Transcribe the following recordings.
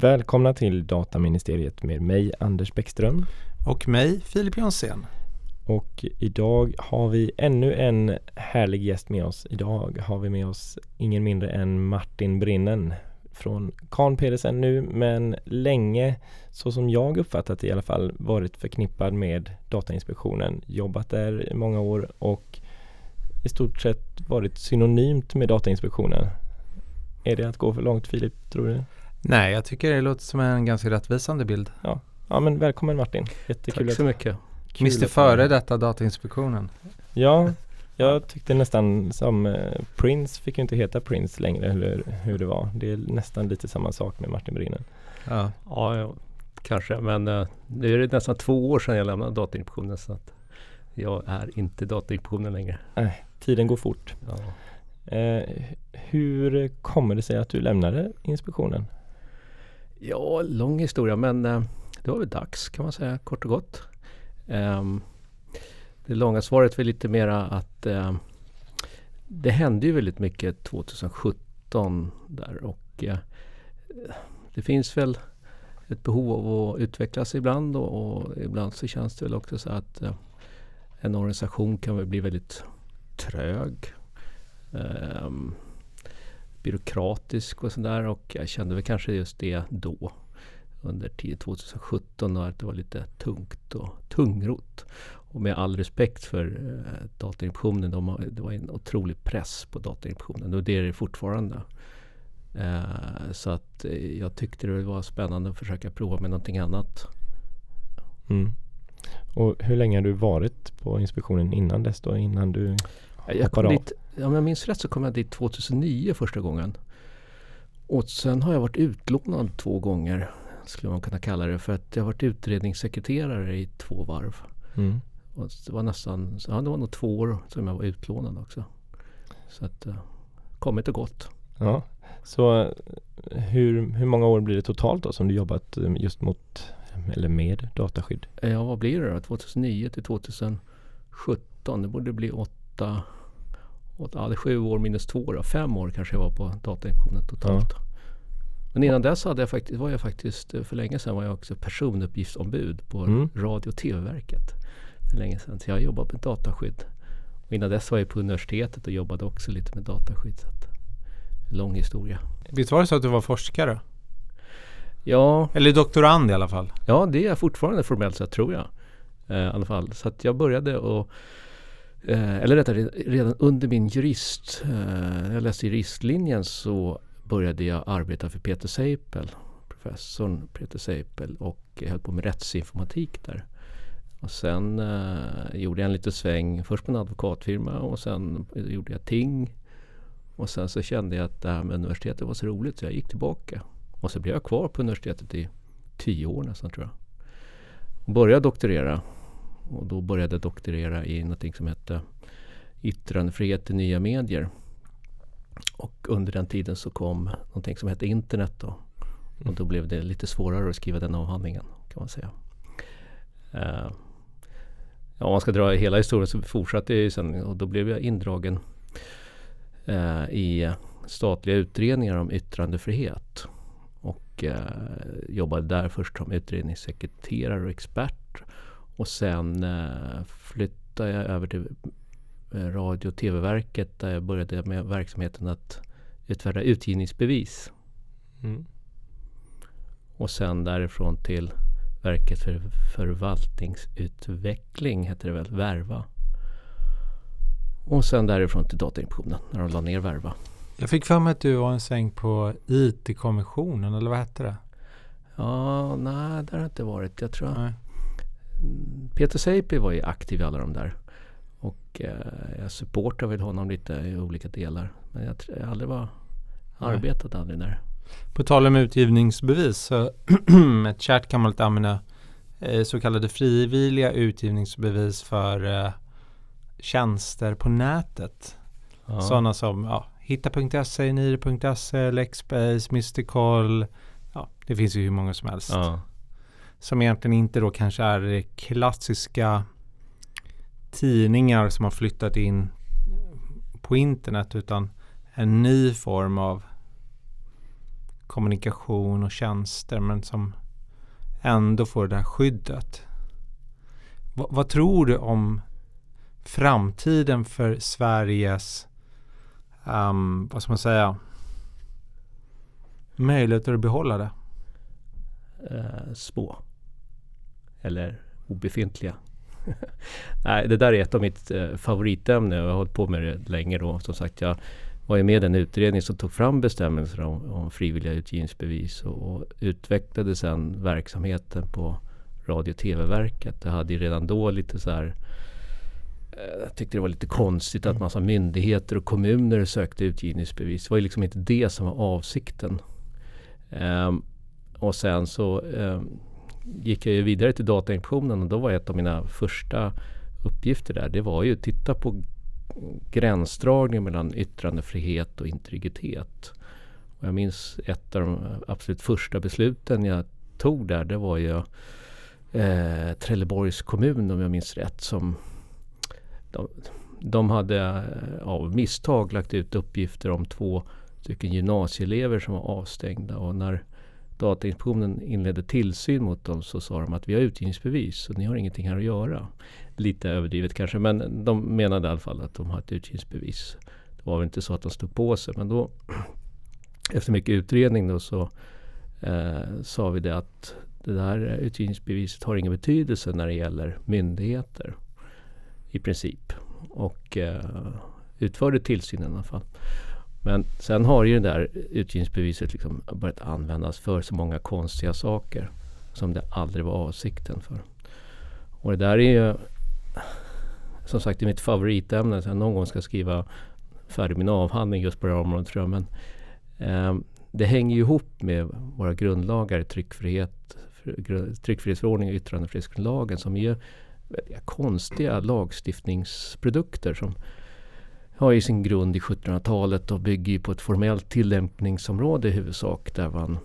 Välkomna till Dataministeriet med mig Anders Bäckström. Och mig Filip Jonsén. Och idag har vi ännu en härlig gäst med oss. Idag har vi med oss ingen mindre än Martin Brinnen från Kahn Pedersen nu men länge så som jag uppfattat det i alla fall varit förknippad med Datainspektionen. Jobbat där i många år och i stort sett varit synonymt med Datainspektionen. Är det att gå för långt Filip, tror du? Nej, jag tycker det låter som en ganska rättvisande bild. Ja, ja men välkommen Martin. Jättekul Tack så mycket. Mr Före detta Datainspektionen. Ja, jag tyckte nästan som eh, Prince fick ju inte heta Prince längre eller hur det var. Det är nästan lite samma sak med Martin Brinnen. Ja, ja, kanske. Men uh, nu är det nästan två år sedan jag lämnade Datainspektionen så att jag är inte Datainspektionen längre. Nej, tiden går fort. Ja. Eh, hur kommer det sig att du lämnade inspektionen? Ja, lång historia men eh, det var väl dags kan man säga kort och gott. Ehm, det långa svaret är lite mera att eh, det hände ju väldigt mycket 2017 där och eh, det finns väl ett behov av att utvecklas ibland och, och ibland så känns det väl också så att eh, en organisation kan väl bli väldigt trög. Eh, byråkratisk och sådär och jag kände väl kanske just det då under 2017 och att det var lite tungt och tungrot. Och med all respekt för eh, Datainspektionen, de det var en otrolig press på Datainspektionen och det är det fortfarande. Eh, så att eh, jag tyckte det var spännande att försöka prova med någonting annat. Mm. Och hur länge har du varit på inspektionen innan dess då? Innan du jag kom dit, Om jag minns rätt så kom jag dit 2009 första gången. Och sen har jag varit utlånad två gånger skulle man kunna kalla det. För att jag har varit utredningssekreterare i två varv. Mm. Och det var nästan, ja det var nog två år som jag var utlånad också. Så att, uh, kommit och gått. Ja, så hur, hur många år blir det totalt då som du jobbat eh, just mot eller med dataskydd? Ja, vad blir det då? 2009 till 2017. Det borde bli åtta, ja, det är sju år minus två år. Fem år kanske jag var på Datainspektionen totalt. Ja. Men innan dess hade jag faktiskt, var jag faktiskt, för länge sedan var jag också personuppgiftsombud på mm. Radio och TV-verket. För länge sedan. Så jag jobbade med dataskydd. Och innan dess var jag på universitetet och jobbade också lite med dataskydd. Så att, lång historia. Visst var det så att du var forskare? Ja. Eller doktorand i alla fall? Ja, det är jag fortfarande formellt sett tror jag. Eh, I alla fall. Så att jag började och eh, Eh, eller rättare redan under min jurist, eh, jag läste juristlinjen så började jag arbeta för Peter Seipel, professorn Peter Seipel och höll på med rättsinformatik där. Och sen eh, gjorde jag en liten sväng, först på en advokatfirma och sen gjorde jag ting. Och sen så kände jag att det här med universitetet var så roligt så jag gick tillbaka. Och så blev jag kvar på universitetet i tio år nästan tror jag. Och började doktorera. Och då började jag doktorera i något som hette Yttrandefrihet i nya medier. Och under den tiden så kom någonting som hette internet då. Och då blev det lite svårare att skriva den avhandlingen kan man säga. Uh, ja, om man ska dra hela historien så fortsatte jag sen och då blev jag indragen uh, i statliga utredningar om yttrandefrihet. Och uh, jobbade där först som utredningssekreterare och expert. Och sen flyttade jag över till Eh, radio och TV-verket där jag började med verksamheten att utfärda utgivningsbevis. Mm. Och sen därifrån till Verket för förvaltningsutveckling, heter det väl, Verva. Och sen därifrån till Datainspektionen när de la ner Verva. Jag fick för mig att du var en sväng på IT-kommissionen, eller vad hette det? Ja, nej, det har det inte varit. Jag tror nej. Peter Seipi var ju aktiv i alla de där. Och eh, jag supportar väl honom lite i olika delar. Men jag, jag aldrig var arbetat aldrig där. På tal om utgivningsbevis så ett kärt gammalt ämne eh, så kallade frivilliga utgivningsbevis för eh, tjänster på nätet. Ja. Sådana som ja, hitta.se, nire.se, Lexbase, Mystical. Ja, det finns ju hur många som helst. Ja. Som egentligen inte då kanske är det klassiska tidningar som har flyttat in på internet utan en ny form av kommunikation och tjänster men som ändå får det här skyddet. V vad tror du om framtiden för Sveriges, um, vad ska man säga, möjligheter att behålla det? Eh, små. Eller obefintliga. Nej, det där är ett av mitt eh, favoritämne. Jag har hållit på med det länge då. Som sagt, jag var ju med i den utredning som tog fram bestämmelser om, om frivilliga utgivningsbevis och, och utvecklade sedan verksamheten på Radio och TV-verket. Det hade ju redan då lite så här eh, jag tyckte det var lite konstigt att massa myndigheter och kommuner sökte utgivningsbevis. Det var ju liksom inte det som var avsikten. Um, och sen så um, gick jag ju vidare till Datainspektionen och då var ett av mina första uppgifter där, det var ju att titta på gränsdragning mellan yttrandefrihet och integritet. Och jag minns ett av de absolut första besluten jag tog där, det var ju eh, Trelleborgs kommun om jag minns rätt som de, de hade eh, av misstag lagt ut uppgifter om två stycken gymnasieelever som var avstängda och när Datainspektionen inledde tillsyn mot dem så sa de att vi har utgivningsbevis så ni har ingenting här att göra. Lite överdrivet kanske men de menade i alla fall att de har ett utgivningsbevis. Det var väl inte så att de stod på sig men då efter mycket utredning då så eh, sa vi det att det där utgivningsbeviset har ingen betydelse när det gäller myndigheter i princip. Och eh, utförde tillsynen i alla fall. Men sen har ju det där utgivningsbeviset liksom börjat användas för så många konstiga saker som det aldrig var avsikten för. Och det där är ju som sagt det är mitt favoritämne. Så jag någon gång ska skriva färdig min avhandling just på det här området tror jag. Men, eh, det hänger ju ihop med våra grundlagar, tryckfrihet, tryckfrihetsförordningen och yttrandefrihetsgrundlagen som är konstiga lagstiftningsprodukter som har ju sin grund i 1700-talet och bygger på ett formellt tillämpningsområde i huvudsak där man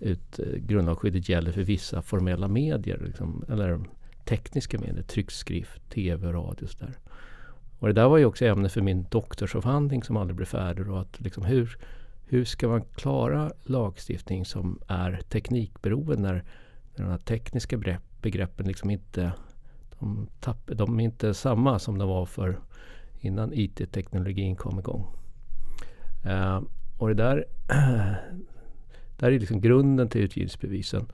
ut, eh, grundlagsskyddet gäller för vissa formella medier. Liksom, eller tekniska medier, tryckskrift, tv, radio och sådär. Och det där var ju också ämne för min doktorsavhandling som aldrig blev färdig. Och att liksom hur, hur ska man klara lagstiftning som är teknikberoende när, när de här tekniska begreppen liksom inte de, tapp, de är inte samma som de var för innan IT-teknologin kom igång. Uh, och det där, där är liksom grunden till utgivningsbevisen.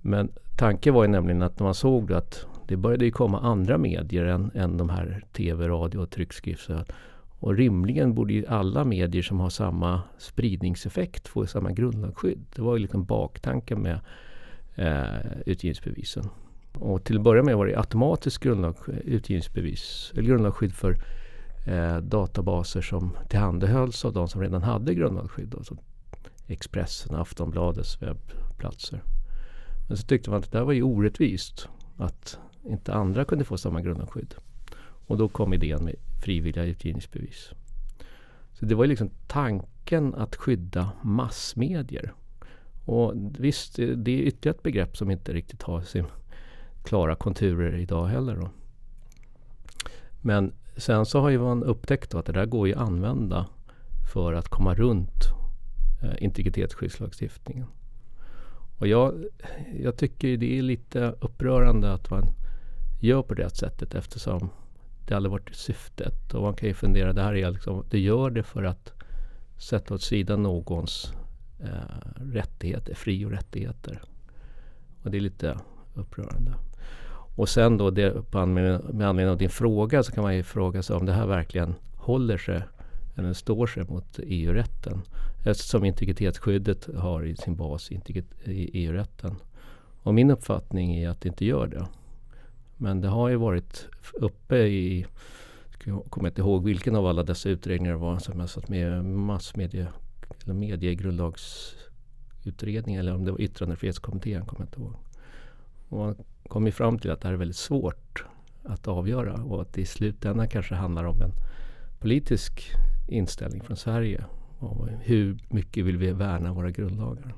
Men tanken var ju nämligen att när man såg att det började komma andra medier än, än de här TV, radio och tryckskrift. Och rimligen borde ju alla medier som har samma spridningseffekt få samma grundlagsskydd. Det var ju liksom baktanken med eh, utgivningsbevisen. Och till att börja med var det automatiskt grundlag, utgivningsbevis, eller grundlagsskydd för eh, databaser som tillhandahölls av de som redan hade grundlagsskydd. Alltså Expressen, Aftonbladets webbplatser. Men så tyckte man att det där var ju orättvist. Att inte andra kunde få samma grundlagsskydd. Och då kom idén med frivilliga utgivningsbevis. Så det var liksom tanken att skydda massmedier. Och visst, det är ytterligare ett begrepp som inte riktigt har sin klara konturer idag heller. Då. Men sen så har ju man upptäckt att det där går ju att använda för att komma runt eh, integritetsskyddslagstiftningen. Och jag, jag tycker det är lite upprörande att man gör på det sättet eftersom det aldrig varit syftet. Och man kan ju fundera, det här är liksom, det gör det för att sätta åt sidan någons eh, rättigheter, fri och rättigheter. Och det är lite upprörande. Och sen då det, på anledning, med anledning av din fråga så kan man ju fråga sig om det här verkligen håller sig eller står sig mot EU-rätten. Eftersom integritetsskyddet har i sin bas i EU-rätten. Och min uppfattning är att det inte gör det. Men det har ju varit uppe i, jag kommer inte ihåg vilken av alla dessa utredningar det var som jag satt med massmedie eller mediegrundlagsutredning eller om det var yttrandefrihetskommittén, kommer jag inte ihåg. Och man kom ju fram till att det här är väldigt svårt att avgöra och att det i slutändan kanske handlar om en politisk inställning från Sverige. Och hur mycket vill vi värna våra grundlagar?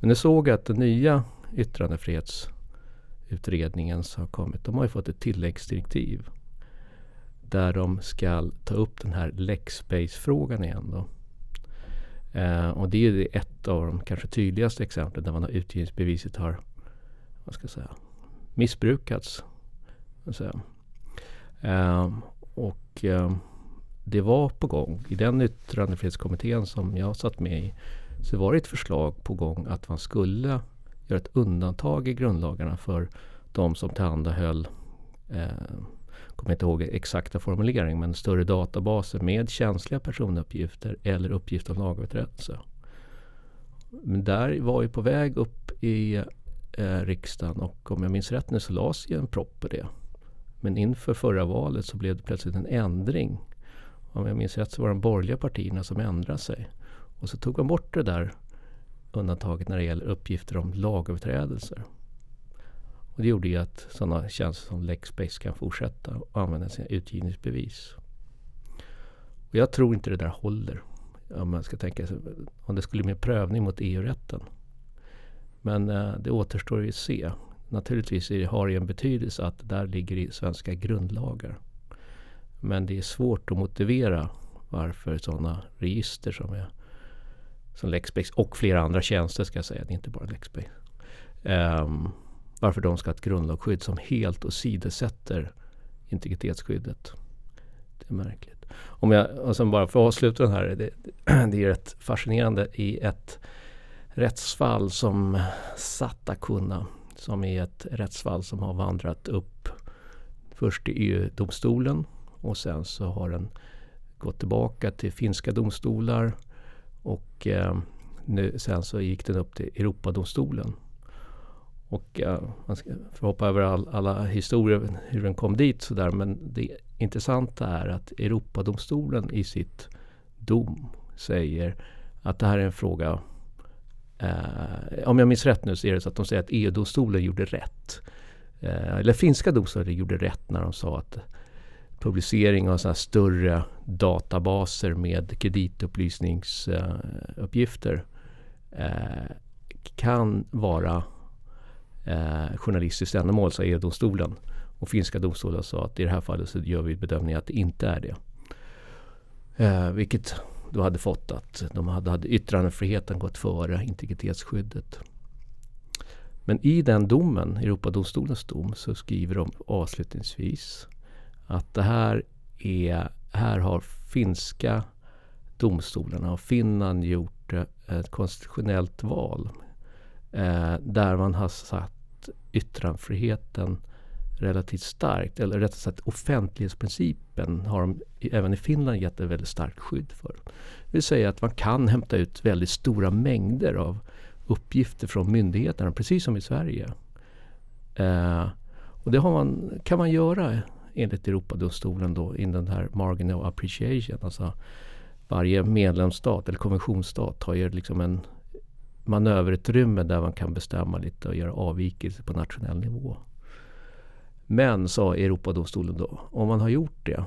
Men nu såg jag att den nya yttrandefrihetsutredningen som har kommit, de har ju fått ett tilläggsdirektiv. Där de ska ta upp den här lexbase-frågan igen. Då. Eh, och det är ett av de kanske tydligaste exemplen där man har utgivningsbeviset har vad ska jag säga, missbrukats. Säga. Eh, och eh, det var på gång. I den yttrandefrihetskommittén som jag satt med i så var det ett förslag på gång att man skulle göra ett undantag i grundlagarna för de som tillhandahöll eh, kommer inte ihåg exakta formulering, men större databaser med känsliga personuppgifter eller uppgifter om lagöverträdelse. Men där var ju på väg upp i eh, riksdagen och om jag minns rätt nu så lades ju en propp på det. Men inför förra valet så blev det plötsligt en ändring. Om jag minns rätt så var det de borgerliga partierna som ändrade sig. Och så tog man bort det där undantaget när det gäller uppgifter om lagöverträdelser. Och det gjorde ju att sådana tjänster som Lexbase kan fortsätta och använda sina utgivningsbevis. Och jag tror inte det där håller. Om man ska tänka sig om det skulle bli en prövning mot EU-rätten. Men eh, det återstår ju att se. Naturligtvis är, har det en betydelse att det där ligger i svenska grundlagar. Men det är svårt att motivera varför sådana register som är som Lexbase och flera andra tjänster ska jag säga, det är inte bara Lexbase. Um, varför de ska ha ett grundlagsskydd som helt åsidosätter integritetsskyddet. Det är märkligt. Om jag, och sen bara för att avsluta den här. Det, det är rätt fascinerande i ett rättsfall som Satakunna Som är ett rättsfall som har vandrat upp först i EU-domstolen och sen så har den gått tillbaka till finska domstolar och eh, nu, sen så gick den upp till Europadomstolen. Och eh, man ska hoppa över all, alla historier hur den kom dit sådär. Men det intressanta är att Europadomstolen i sitt dom säger att det här är en fråga Eh, om jag minns rätt nu så är det så att de säger att EU-domstolen gjorde rätt. Eh, eller finska domstolen gjorde rätt när de sa att publicering av sådana större databaser med kreditupplysningsuppgifter eh, kan vara eh, journalistiskt ändamål, sa EU-domstolen. Och finska domstolen sa att i det här fallet så gör vi bedömningen att det inte är det. Eh, vilket då hade fått att de hade, hade yttrandefriheten gått före integritetsskyddet. Men i den domen, Europadomstolens dom, så skriver de avslutningsvis att det här är, här har finska domstolarna och Finland gjort eh, ett konstitutionellt val Eh, där man har satt yttrandefriheten relativt starkt. Eller rättare sagt offentlighetsprincipen har de även i Finland gett ett väldigt starkt skydd för. Det vill säga att man kan hämta ut väldigt stora mängder av uppgifter från myndigheterna, precis som i Sverige. Eh, och det man, kan man göra enligt Europadomstolen då i den här margin of appreciation. Alltså varje medlemsstat eller konventionsstat har ju liksom en manöverutrymme där man kan bestämma lite och göra avvikelser på nationell nivå. Men, sa Europadomstolen då, om man har gjort det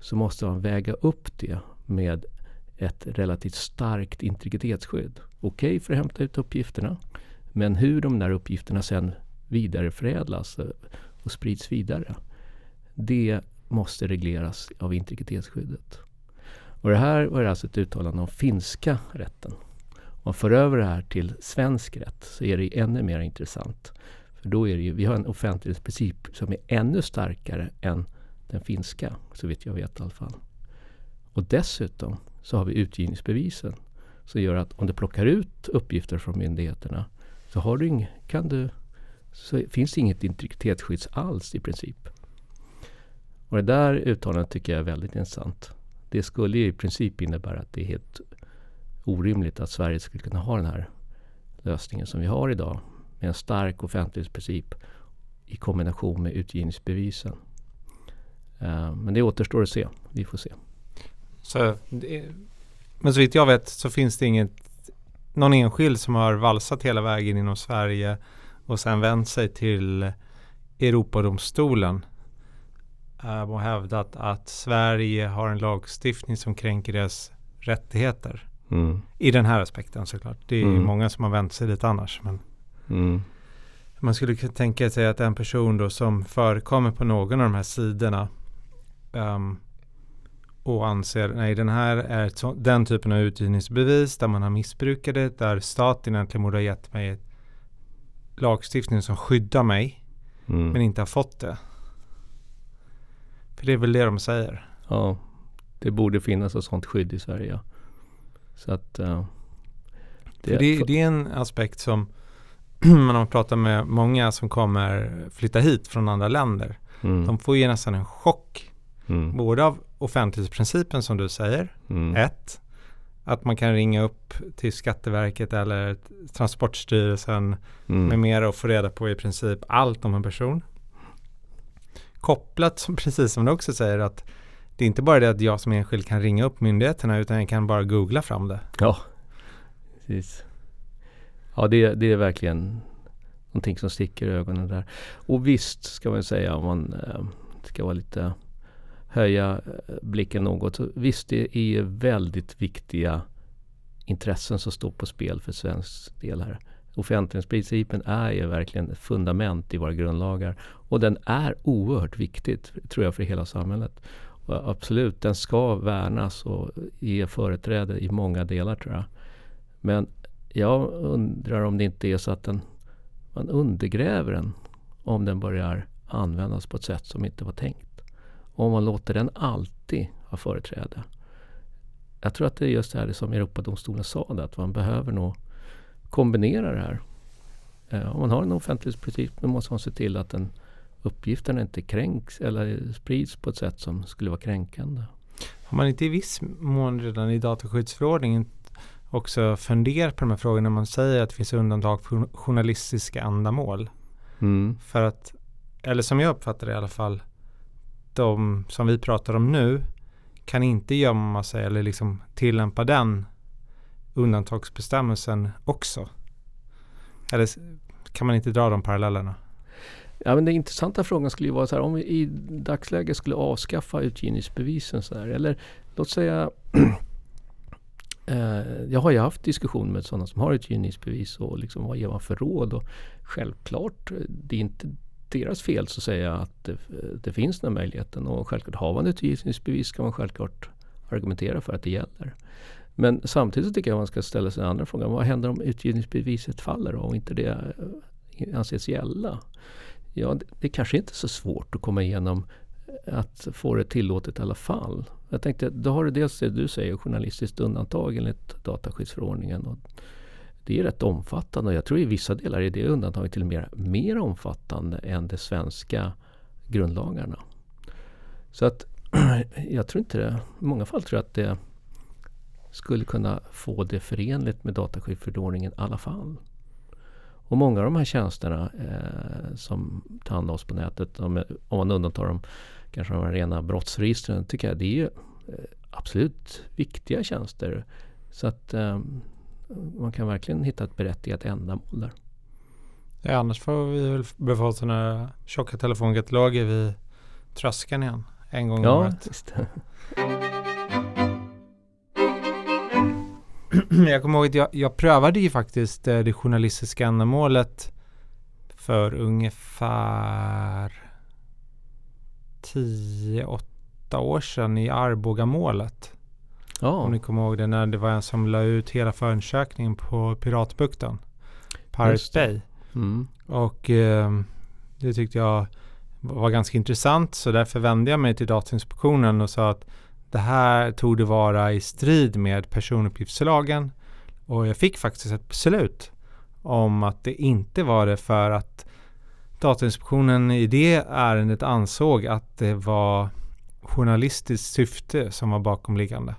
så måste man väga upp det med ett relativt starkt integritetsskydd. Okej okay för att hämta ut uppgifterna, men hur de där uppgifterna sen vidareförädlas och sprids vidare, det måste regleras av integritetsskyddet. Och det här var alltså ett uttalande om finska rätten Om man för över det här till svensk rätt så är det ännu mer intressant. Då är det ju, vi har en offentlighetsprincip som är ännu starkare än den finska, så vitt jag vet i alla fall. Och dessutom så har vi utgivningsbevisen som gör att om du plockar ut uppgifter från myndigheterna så, har du ing, kan du, så finns det inget integritetsskydd alls i princip. Och det där uttalandet tycker jag är väldigt intressant. Det skulle i princip innebära att det är helt orimligt att Sverige skulle kunna ha den här lösningen som vi har idag en stark offentlighetsprincip i kombination med utgivningsbevisen. Uh, men det återstår att se. Vi får se. Så, men så vitt jag vet så finns det inget någon enskild som har valsat hela vägen inom Sverige och sen vänt sig till Europadomstolen uh, och hävdat att Sverige har en lagstiftning som kränker deras rättigheter. Mm. I den här aspekten såklart. Det är mm. många som har vänt sig dit annars. Men mm. Man skulle kunna tänka sig att en person då som förekommer på någon av de här sidorna um, och anser nej den här är så, den typen av utgivningsbevis där man har missbrukat det, där staten egentligen borde ha gett mig lagstiftning som skyddar mig Mm. men inte har fått det. För det är väl det de säger. Ja, det borde finnas ett sånt skydd i Sverige. Så att... eh, Det, det, det är en aspekt som man har pratat med många som kommer flytta hit från andra länder. mm, De får ju nästan en chock. mm, Både av offentlighetsprincipen som du säger. mm, Ett. Att man kan ringa upp till Skatteverket eller Transportstyrelsen mm, med mera och få reda på i princip allt om en person. Kopplat, som, precis som du också säger, att det är inte bara det att jag som enskild kan ringa upp myndigheterna utan jag kan bara googla fram det. Ja, precis. Ja, det, det är verkligen någonting som sticker i ögonen där. Och visst ska man säga om man eh, ska vara lite höja eh, blicken något. Så visst, det är väldigt viktiga intressen som står på spel för svensk del här. Offentlighetsprincipen är ju verkligen ett fundament i våra grundlagar. Och den är oerhört viktig, tror jag, för hela samhället. Och absolut, den ska värnas och ge företräde i många delar tror jag. Men jag undrar om det inte är så att den, man undergräver den om den börjar användas på ett sätt som inte var tänkt. Om man låter den alltid ha företräde. Jag tror att det är just det här som Europadomstolen sa, att man behöver nog kombinera det här. Eh, om man har en offentlighetsprincip då måste man se till att den uppgifterna inte kränks eller sprids på ett sätt som skulle vara kränkande. Har man inte i viss mån redan i dataskyddsförordningen också funderat på de här frågorna när man säger att det finns undantag för journalistiska ändamål? Mm. För att, eller som jag uppfattar det i alla fall, de som vi pratar om nu kan inte gömma sig eller liksom tillämpa den undantagsbestämmelsen också. Eller kan man inte dra de parallellerna? Ja, men den intressanta frågan skulle ju vara så här, om vi i dagsläget skulle avskaffa utgivningsbevisen så här, eller låt säga Eh, jag har ju haft diskussioner med sådana som har utgivningsbevis och liksom vad ger man för råd och självklart, det är inte deras fel så att säga att det, det finns den här möjligheten och självklart har man ett utgivningsbevis ska man självklart argumentera för att det gäller. Men samtidigt så tycker jag man ska ställa sig den andra frågan. Vad händer om utgivningsbeviset faller då, och inte det eh, anses gälla? Ja, det, det kanske inte är så svårt att komma igenom att få det tillåtet i alla fall. Jag tänkte, då har du dels det du säger, journalistiskt undantag enligt dataskyddsförordningen. Och det är rätt omfattande och jag tror i vissa delar är det undantaget till och med mer omfattande än de svenska grundlagarna. Så att jag tror inte det, i många fall tror jag att det skulle kunna få det förenligt med dataskyddsförordningen i alla fall. Och många av de här tjänsterna eh, som oss på nätet, om, om man undantar dem, kanske de rena brottsregistren, tycker jag det är ju eh, absolut viktiga tjänster. Så att eh, man kan verkligen hitta ett berättigat ändamål där. Ja, annars får vi väl sådana tjocka telefonkataloger vid tröskeln igen. En gång om Ja, året. visst. jag kommer ihåg att jag, jag prövade ju faktiskt eh, det journalistiska ändamålet för ungefär 10-8 år sedan i Arbogamålet. Ja, Om ni kommer ihåg det när det var en som la ut hela förundersökningen på Piratbukten. Pirate det. Bay. mm. Och eh, det tyckte jag var ganska intressant så därför vände jag mig till Datainspektionen och sa att det här tog det vara i strid med personuppgiftslagen och jag fick faktiskt ett beslut om att det inte var det för att Datainspektionen i det ärendet ansåg att det var journalistiskt syfte som var bakomliggande.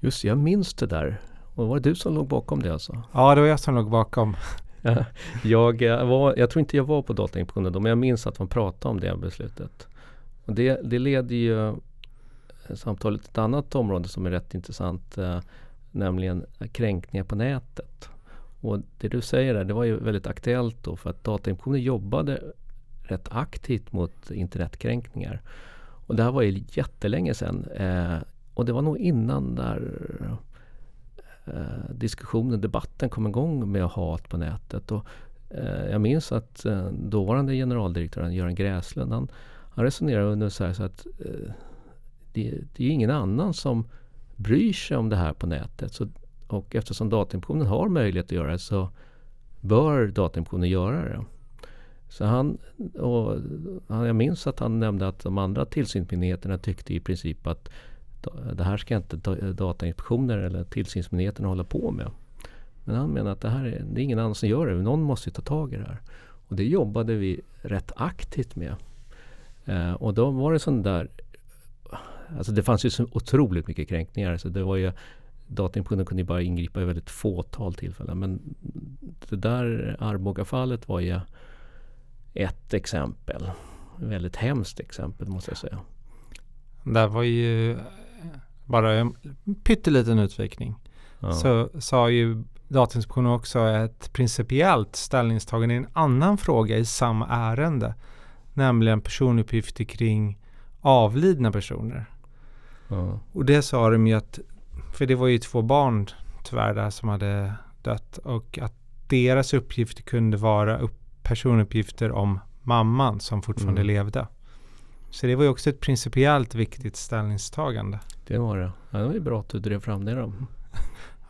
just jag minns det där. Och var det du som låg bakom det alltså? Ja, det var jag som låg bakom. jag, eh, var, jag tror inte jag var på Datainspektionen då, men jag minns att man pratade om det beslutet. Och det, det leder ju eh, samtalet till ett annat område som är rätt intressant, eh, nämligen kränkningar på nätet. Och det du säger där, det var ju väldigt aktuellt då för att Datainspektionen jobbade rätt aktivt mot internetkränkningar. Och det här var ju jättelänge sedan. Eh, och det var nog innan där eh, diskussionen, debatten kom igång med hat på nätet. Och, eh, jag minns att eh, dåvarande generaldirektören Göran Gräslund, han, han resonerade ungefär så att eh, det, det är ingen annan som bryr sig om det här på nätet. Så, och eftersom Datainspektionen har möjlighet att göra det så bör Datainspektionen göra det. Så han, och jag minns att han nämnde att de andra tillsynsmyndigheterna tyckte i princip att det här ska inte Datainspektionen eller tillsynsmyndigheterna hålla på med. Men han menar att det här är, det är ingen annan som gör det. Någon måste ta tag i det här. Och det jobbade vi rätt aktivt med. Eh, och då var det sån där Alltså det fanns ju så otroligt mycket kränkningar. Så det var ju, Datainspektionen kunde ju bara ingripa i väldigt fåtal tillfällen. Men det där Arboga-fallet var ju ett exempel. Ett väldigt hemskt exempel måste jag säga. Det var ju bara en pytteliten utvikning. Ja. Så sa ju Datainspektionen också ett principiellt ställningstagande i en annan fråga i samma ärende. Nämligen personuppgifter kring avlidna personer. Ja. Och det sa de ju att, för det var ju två barn tyvärr där som hade dött och att deras uppgifter kunde vara upp personuppgifter om mamman som fortfarande mm. levde. Så det var ju också ett principiellt viktigt ställningstagande. Det var det. Ja, det var ju bra att du drev fram det då.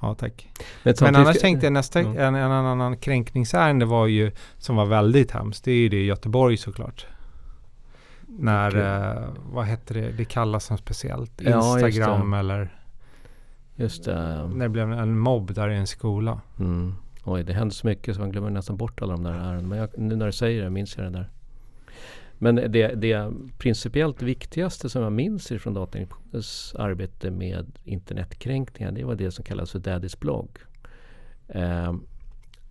ja, tack. Men, Men annars ska... tänkte jag nästa, mm. en, en, annan kränkningsärende var ju, som var väldigt hemskt, det är ju det i Göteborg såklart. När, okay. eh, vad hette det, det kallas som speciellt, Instagram ja, eller Just det. När det blev en mobb där i en skola. Mm. Oj, det händer så mycket så man glömmer nästan bort alla de där ärendena. Men jag, nu när du säger det minns jag det där. Men det, det principiellt viktigaste som jag minns från Datainspektionens arbete med internetkränkningar det var det som kallas för Daddys blogg. Eh,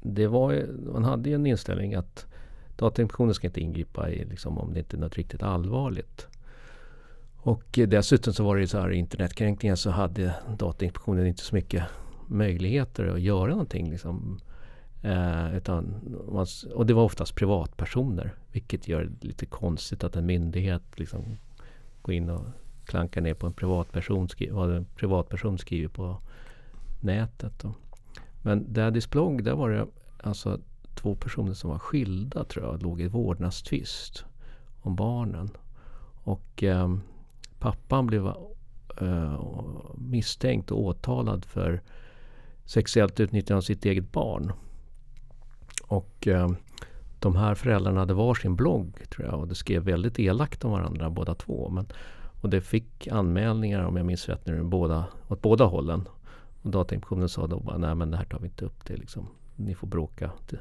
det var, man hade ju en inställning att Datainspektionen ska inte ingripa i, liksom, om det inte är något riktigt allvarligt. Och dessutom så var det så här internetkränkningar så hade Datainspektionen inte så mycket möjligheter att göra någonting. Liksom. Eh, utan man, och det var oftast privatpersoner. Vilket gör det lite konstigt att en myndighet liksom går in och klankar ner på en privatperson, vad en privatperson skriver på nätet. Då. Men Daddys blogg, där var det alltså två personer som var skilda tror jag, låg i vårdnadstvist om barnen. Och eh, pappan blev eh, misstänkt och åtalad för sexuellt utnyttjande av sitt eget barn. Och eh, de här föräldrarna hade varsin blogg tror jag och de skrev väldigt elakt om varandra båda två. Men, och det fick anmälningar om jag minns rätt nu båda, åt båda hållen. Och Datainspektionen sa då bara nej men det här tar vi inte upp. Det liksom, ni får bråka hur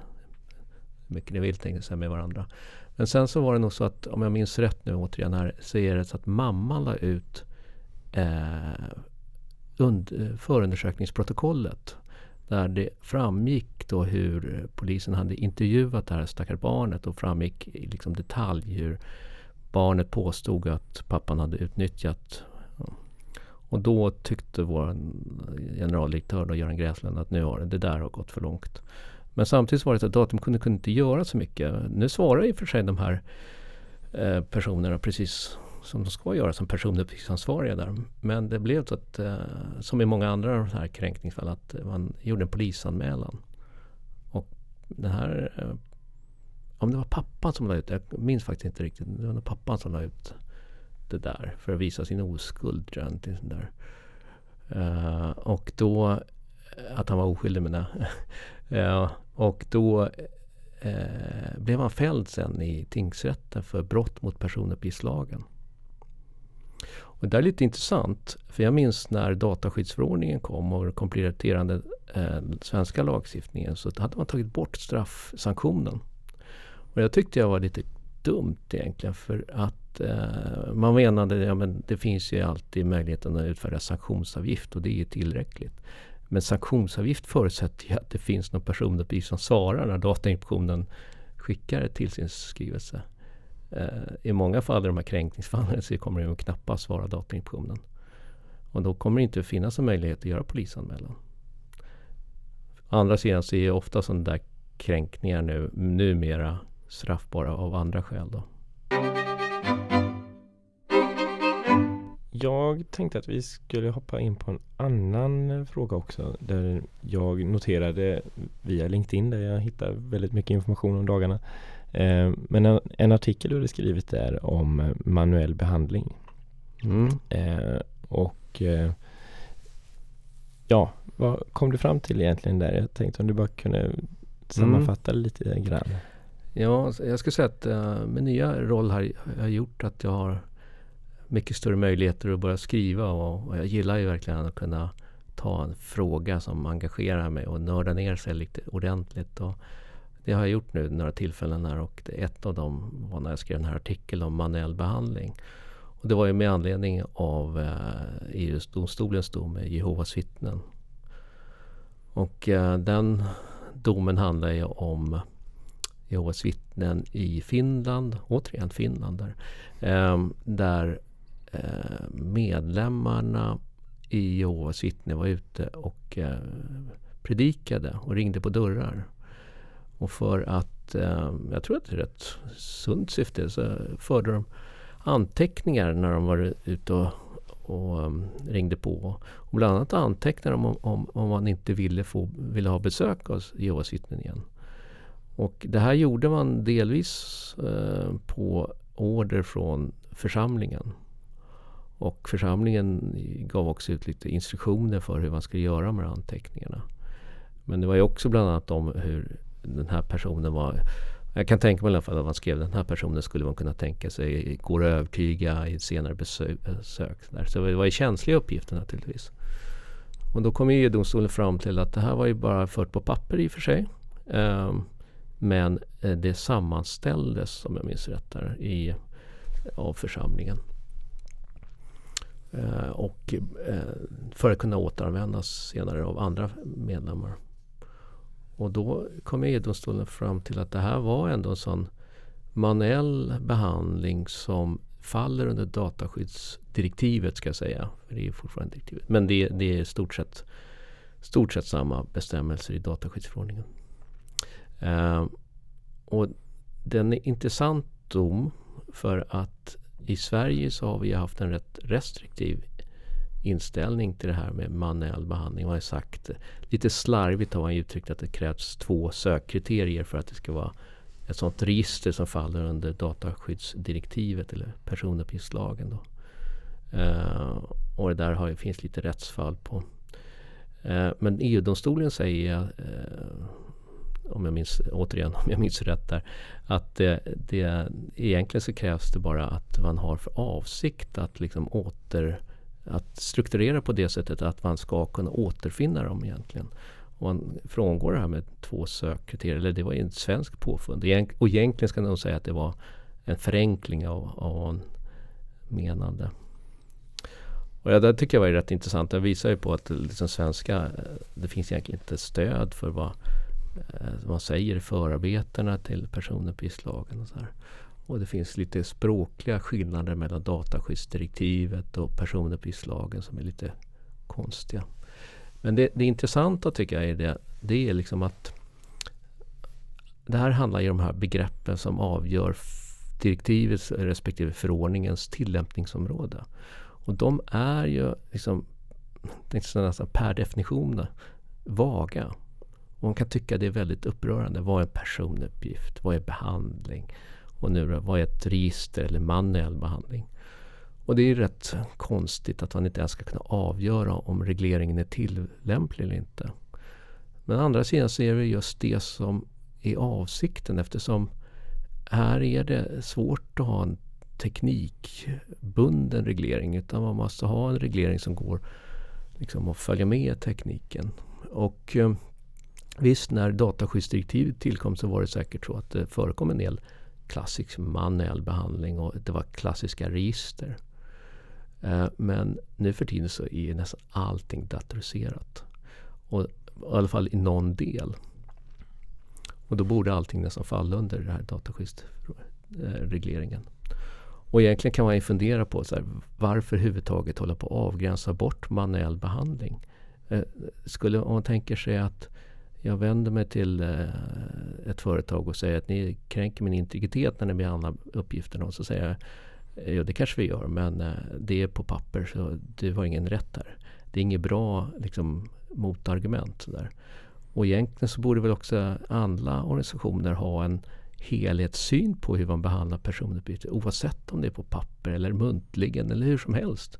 mycket ni vill tänkte med varandra. Men sen så var det nog så att om jag minns rätt nu återigen här så är det så att mamman la ut eh, und, förundersökningsprotokollet där det framgick då hur polisen hade intervjuat det här stackars barnet och framgick i liksom detalj hur barnet påstod att pappan hade utnyttjat. Och då tyckte vår generaldirektör då, Göran Gräslund att nu har det, det där har gått för långt. Men samtidigt var det så att datumkunden kunde, inte göra så mycket. Nu svarar i och för sig de här eh, personerna precis som de ska göra som personuppgiftsansvariga där. Men det blev så att, eh, som i många andra här kränkningsfall, att man gjorde en polisanmälan. Och den här, eh, om det var pappan som la ut jag minns faktiskt inte riktigt, det var nog pappan som la ut det där för att visa sin oskuld. Där. Eh, och då, eh, att han var oskyldig menar jag. Eh, och då eh, blev han fälld sen i tingsrätten för brott mot personuppgiftslagen. Och det är lite intressant. För jag minns när dataskyddsförordningen kom och kompletterande eh, svenska lagstiftningen så hade man tagit bort straffsanktionen. Och jag tyckte jag var lite dumt egentligen för att eh, man menade att ja, det finns ju alltid möjligheten att utfärda sanktionsavgift och det är tillräckligt. Men sanktionsavgift förutsätter ju att det finns någon personuppgift som svarar när Datainspektionen skickar ett tillsynsskrivelse. Eh, I många fall i de här kränkningsfallen så kommer det knappast svara Datainspektionen. Och då kommer det inte finnas en möjlighet att göra polisanmälan. Å andra sidan så är ofta sådana där kränkningar nu numera straffbara av andra skäl. Då. Jag tänkte att vi skulle hoppa in på en annan fråga också. Där jag noterade via LinkedIn där jag hittar väldigt mycket information om dagarna. Eh, men en, artikel du hade skrivit där om manuell behandling. Mm. Eh, och eh, ja, vad kom du fram till egentligen där? Jag tänkte om du bara kunde sammanfatta mm. lite grann. Ja, jag skulle säga att min nya roll har gjort att jag har mycket större möjligheter att börja skriva och, och jag gillar ju verkligen att kunna ta en fråga som engagerar mig och nörda ner sig lite ordentligt. Och det har jag gjort nu några tillfällen här och ett av dem var när jag skrev den här artikeln om manuell behandling. Och det var ju med anledning av eh, EU-domstolens dom med Jehovas vittnen. Och eh, den domen handlar ju om Jehovas vittnen i Finland, återigen Finland där, eh, där Eh, medlemmarna i Jehovas vittne var ute och eh, predikade och ringde på dörrar. Och för att, eh, jag tror att det är ett sunt syfte, så förde de anteckningar när de var ute och, och ringde på. Och bland annat antecknade de om, om, om man inte ville, få, ville ha besök av Jehovas vittnen igen. Och det här gjorde man delvis på order från församlingen. Och församlingen gav också ut lite instruktioner för hur man skulle göra med anteckningarna. Men det var ju också bland annat om hur den här personen var jag kan tänka mig i alla fall att man skrev den här personen skulle man kunna tänka sig går att övertyga i ett senare besök. Där. Så det var ju känsliga uppgifter naturligtvis. Och då kom EU-domstolen fram till att det här var ju bara fört på papper i och för sig. Ehm, men eh, det sammanställdes, om jag minns rätt, där, i, av församlingen. Eh, och eh, för att kunna återanvändas senare av andra medlemmar. Och då kom EU-domstolen fram till att det här var ändå en sån manuell behandling som faller under dataskyddsdirektivet ska jag säga. För det är fortfarande direktivet. Men det, det är stort sett, stort sett samma bestämmelser i dataskyddsförordningen. Eh, och den är intressant dom för att i Sverige så har vi haft en rätt restriktiv inställning till det här med manuell behandling. Man har sagt, lite slarvigt har man uttryckt att det krävs två sökkriterier för att det ska vara ett sådant register som faller under dataskyddsdirektivet eller personuppgiftslagen. Då. Uh, och det där har, finns lite rättsfall på. Uh, men EU-domstolen säger, uh, om jag minns, återigen om jag minns rätt där, att det, det, egentligen så krävs det bara att man har för avsikt att liksom åter att strukturera på det sättet att man ska kunna återfinna dem egentligen. Och man frångår det här med två sökkriterier, eller det var ju en svensk påfund. Och egentligen ska man nog säga att det var en förenkling av, av vad man menade. Och det tycker jag var rätt intressant. Det visar ju på att liksom svenska, eh, det finns egentligen inte stöd för vad Eh, man säger i förarbetena till personuppgiftslagen. Och så här. Och det finns lite språkliga skillnader mellan dataskyddsdirektivet och personuppgiftslagen som är lite konstiga. Men det, det intressanta tycker jag är det, det är liksom att det här handlar ju om de här begreppen som avgör direktivets respektive förordningens tillämpningsområde. Och de är ju liksom nästan per definition vaga. Och man kan tycka det är väldigt upprörande. Vad är personuppgift? Vad är behandling? Och nu då, vad är ett register eller manuell behandling? Och det är rätt konstigt att man inte ens ska kunna avgöra om regleringen är tillämplig eller inte. Men å andra sidan så är det just det som är avsikten eftersom här är det svårt att ha en teknikbunden reglering utan man måste ha en reglering som går liksom att följa med tekniken. Och eh, visst, när dataskyddsdirektivet tillkom så var det säkert så att det förekom en del klassisk manuell behandling och det var klassiska register. Eh, men nu för tiden så är nästan allting datoriserat. Och, I alla fall i någon del. Och då borde allting nästan falla under den här dataskyddsregleringen. Och egentligen kan man ju fundera på så här, varför överhuvudtaget hålla på att avgränsa bort manuell behandling. Eh, skulle, om man tänker sig att jag vänder mig till eh, ett företag och säger att ni kränker min integritet när ni behandlar uppgifterna. Och så säger jag, eh, ja det kanske vi gör men eh, det är på papper så du har ingen rätt där. Det är inget bra liksom, motargument. Sådär. Och egentligen så borde väl också alla organisationer ha en helhetssyn på hur man behandlar personuppgifter oavsett om det är på papper eller muntligen eller hur som helst.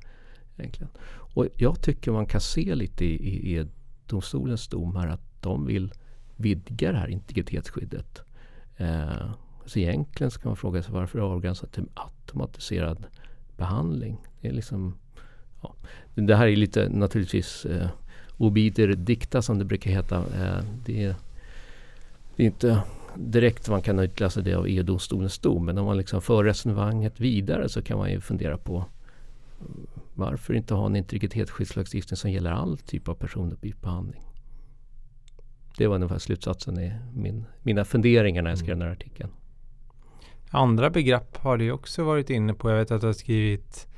Egentligen. Och jag tycker man kan se lite i, i, i domstolens dom här att de vill vidga det här integritetsskyddet. Eh, så egentligen ska man fråga sig varför det är avgränsat till automatiserad behandling. Det, är liksom, ja. det här är lite naturligtvis eh, obiter dikta som det brukar heta. Eh, det, det är inte direkt man kan utläsa det av EU-domstolens dom. Men om man liksom för resonemanget vidare så kan man ju fundera på mm, varför inte ha en integritetsskyddslagstiftning som gäller all typ av personuppgiftsbehandling? Det var ungefär slutsatsen i min, mina funderingar när jag skrev mm. den här artikeln. Andra begrepp har du också varit inne på. Jag vet att du har skrivit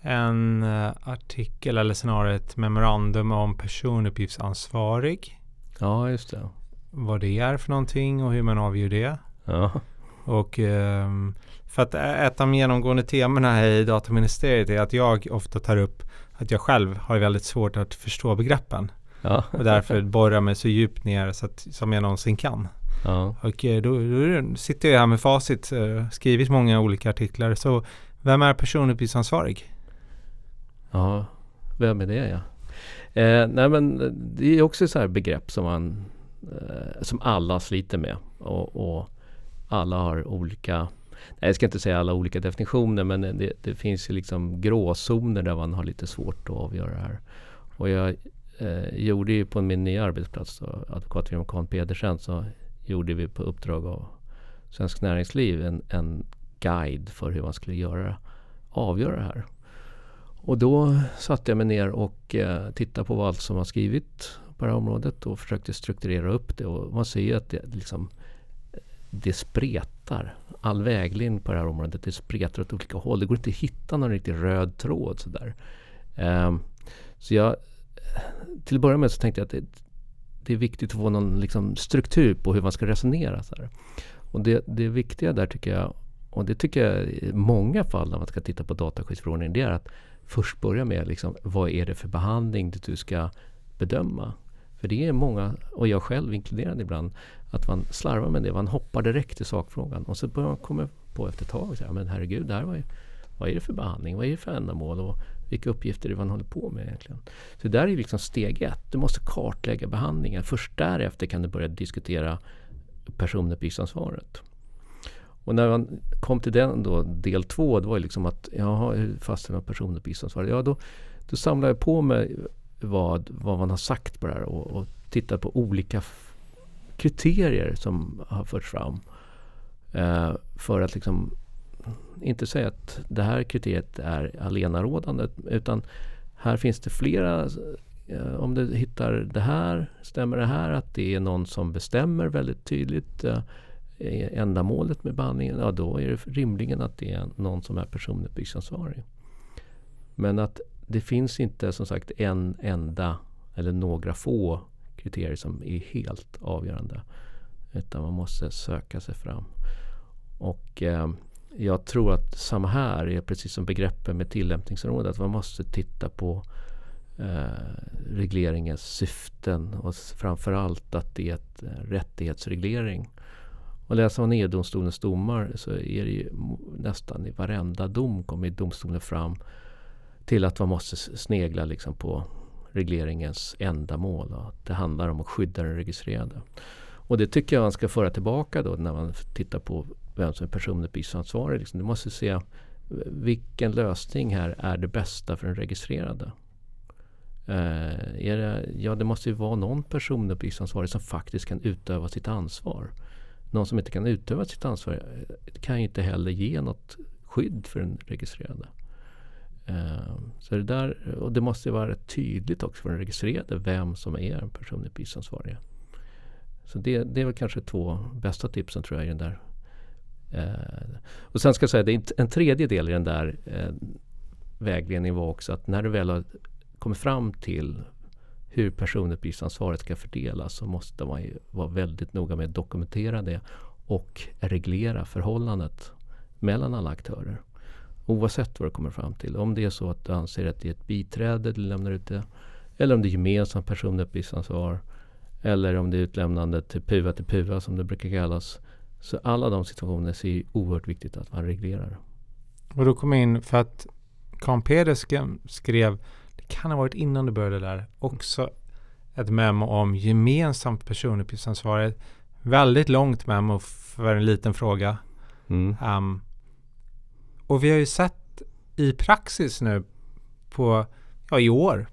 en uh, artikel eller snarare ett memorandum om personuppgiftsansvarig. Ja, just det. Vad det är för någonting och hur man avgör det. Ja. Och um, för att ett av de genomgående temana här i dataministeriet är att jag ofta tar upp att jag själv har väldigt svårt att förstå begreppen. Ja. Och därför borrar mig så djupt ner så att, som jag någonsin kan. Ja. Och eh, då, då, sitter jag här med facit, uh, skrivit många olika artiklar. Så vem är personuppgiftsansvarig? Ja, vem är det ja? Eh, nej men det är också ett så begrepp som man eh, som alla sliter med. Och, och, alla har olika jag ska inte säga alla olika definitioner men det, det, finns ju liksom gråzoner där man har lite svårt att avgöra det här. Och jag eh, gjorde ju på min nya arbetsplats, advokatfirman Kahn Pedersen, så gjorde vi på uppdrag av Svensk Näringsliv en, en guide för hur man skulle göra, avgöra det här. Och då satte jag mig ner och eh, tittade på vad allt som har skrivit på det här området och försökte strukturera upp det. Och man ser ju att det, liksom, eh, det spretar. All väglinje på det här området det spretar åt olika håll. Det går inte att hitta någon riktigt röd tråd sådär. Eh, så jag, till att börja med så tänkte jag att det, det är viktigt att få någon liksom, struktur på hur man ska resonera. Så här. Och det, det viktiga där tycker jag, och det tycker jag i många fall när man ska titta på dataskyddsförordningen, det är att först börja med liksom, vad är det för behandling du ska bedöma. För det är många, och jag själv inkluderad ibland, att man slarvar med det. Man hoppar direkt till sakfrågan och så börjar man komma på efter ett tag. Så här, men herregud, det här var ju, vad är det för behandling? Vad är det för ändamål? Och vilka uppgifter är det man håller på med egentligen? Så det där är liksom steg ett. Du måste kartlägga behandlingen. Först därefter kan du börja diskutera personuppgiftsansvaret. Och när man kom till den då, del två, det var ju liksom att jaha, hur fastställer man personuppgiftsansvaret? Ja, då, då samlar jag på mig vad, vad man har sagt på det här och, och tittar på olika kriterier som har förts fram. Eh, för att liksom inte säga att det här kriteriet är allenarådande. utan här finns det flera eh, om du hittar det här, stämmer det här att det är någon som bestämmer väldigt tydligt eh, ändamålet med behandlingen, ja då är det rimligen att det är någon som är personuppgiftsansvarig. Men att det finns inte som sagt en enda eller några få kriterier som är helt avgörande. Utan man måste söka sig fram. Och eh, jag tror att samma här är precis som begreppen med tillämpningsområdet. Att man måste titta på eh, regleringens syften och framförallt att det är ett eh, rättighetsreglering. Och läser man EU-domstolens domar så är det ju nästan i varenda dom kommer domstolen fram till att man måste snegla liksom på regleringens ändamål. Och det handlar om att skydda den registrerade. Och det tycker jag man ska föra tillbaka då när man tittar på vem som är personuppgiftsansvarig. Liksom. Du måste se vilken lösning här är det bästa för den registrerade. Eh, är det, ja, det måste ju vara någon personuppgiftsansvarig som faktiskt kan utöva sitt ansvar. Någon som inte kan utöva sitt ansvar eh, kan ju inte heller ge något skydd för den registrerade. Eh, så det där, och det måste vara tydligt också för den registrerade vem som är personuppgiftsansvarig. Så det, det är väl kanske två bästa tipsen tror jag i den där. Eh, och sen ska jag säga, det en tredje del i den där eh, vägledningen var också att när du väl har kommit fram till hur personuppgiftsansvaret ska fördelas så måste man ju vara väldigt noga med att dokumentera det och reglera förhållandet mellan alla aktörer. Oavsett vad du kommer fram till. Om det är så att du anser att det är ett biträde du lämnar ut det. Eller om det är gemensamt personuppgiftsansvar. Eller om det är utlämnande till PUA till PUA som det brukar kallas. Så alla de situationerna är oerhört viktigt att man reglerar. Och då kommer in för att Karl Peder skrev, det kan ha varit innan du började där, också ett memo om gemensamt personuppgiftsansvar. Väldigt långt memo för en liten fråga. Mm. Um, och vi har ju sett i praxis nu på, ja i år,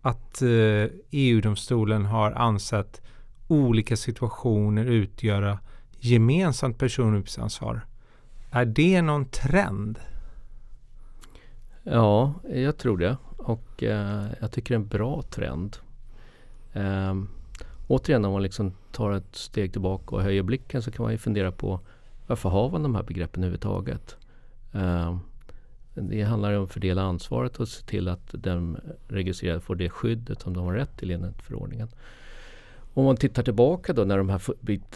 att eh, EU-domstolen har ansett olika situationer utgöra gemensamt personuppgiftsansvar. Är det någon trend? Ja, jag tror det. Och eh, jag tycker det är en bra trend. Eh, återigen om man liksom tar ett steg tillbaka och höjer blicken så kan man ju fundera på varför har man de här begreppen överhuvudtaget? Eh, det handlar om att fördela ansvaret och se till att den registrerade får det skyddet som de har rätt till enligt förordningen. Om man tittar tillbaka då när de här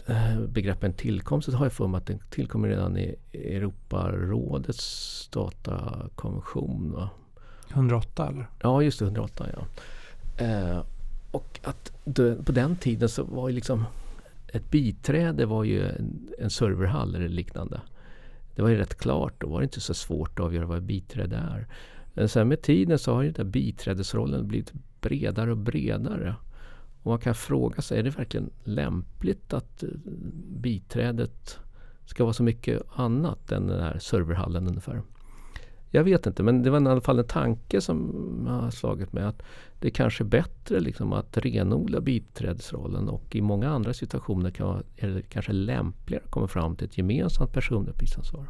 eh, begreppen tillkom så har jag för mig att den tillkom redan i Europarådets datakonvention. Va? 108 eller? Ja, just det, 108 ja. Eh, och att det, på den tiden så var ju liksom ett biträde var ju en, en serverhall eller liknande. Det var ju rätt klart, då var det inte så svårt att avgöra vad ett biträde är. Men sen med tiden så har ju den där biträdesrollen blivit bredare och bredare. Och man kan fråga sig, är det verkligen lämpligt att eh, biträdet ska vara så mycket annat än den här serverhallen ungefär? Jag vet inte, men det var i alla fall en tanke som har slagit mig att det kanske är bättre liksom att renodla biträdesrollen och i många andra situationer kan, är det kanske lämpligare att komma fram till ett gemensamt personuppgiftsansvar.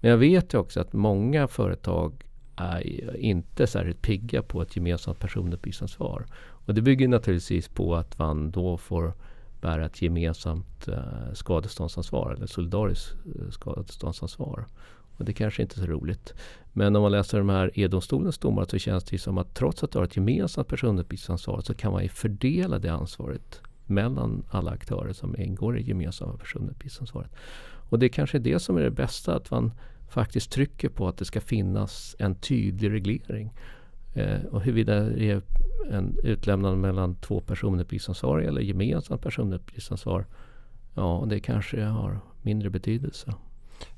Men jag vet ju också att många företag är inte särskilt pigga på ett gemensamt personuppgiftsansvar. Och det bygger naturligtvis på att man då får bära ett gemensamt eh, skadeståndsansvar eller solidariskt eh, skadeståndsansvar. Och det kanske inte är så roligt. Men om man läser de här E-domstolens domar så känns det som att trots att du har ett gemensamt personuppgiftsansvar så kan man ju fördela det ansvaret mellan alla aktörer som ingår i gemensamma personuppgiftsansvaret. Och det kanske är det som är det bästa, att man faktiskt trycker på att det ska finnas en tydlig reglering. Eh, och huruvida det är en utlämnande mellan två personuppgiftsansvariga eller gemensamt personuppgiftsansvar, ja det kanske har mindre betydelse.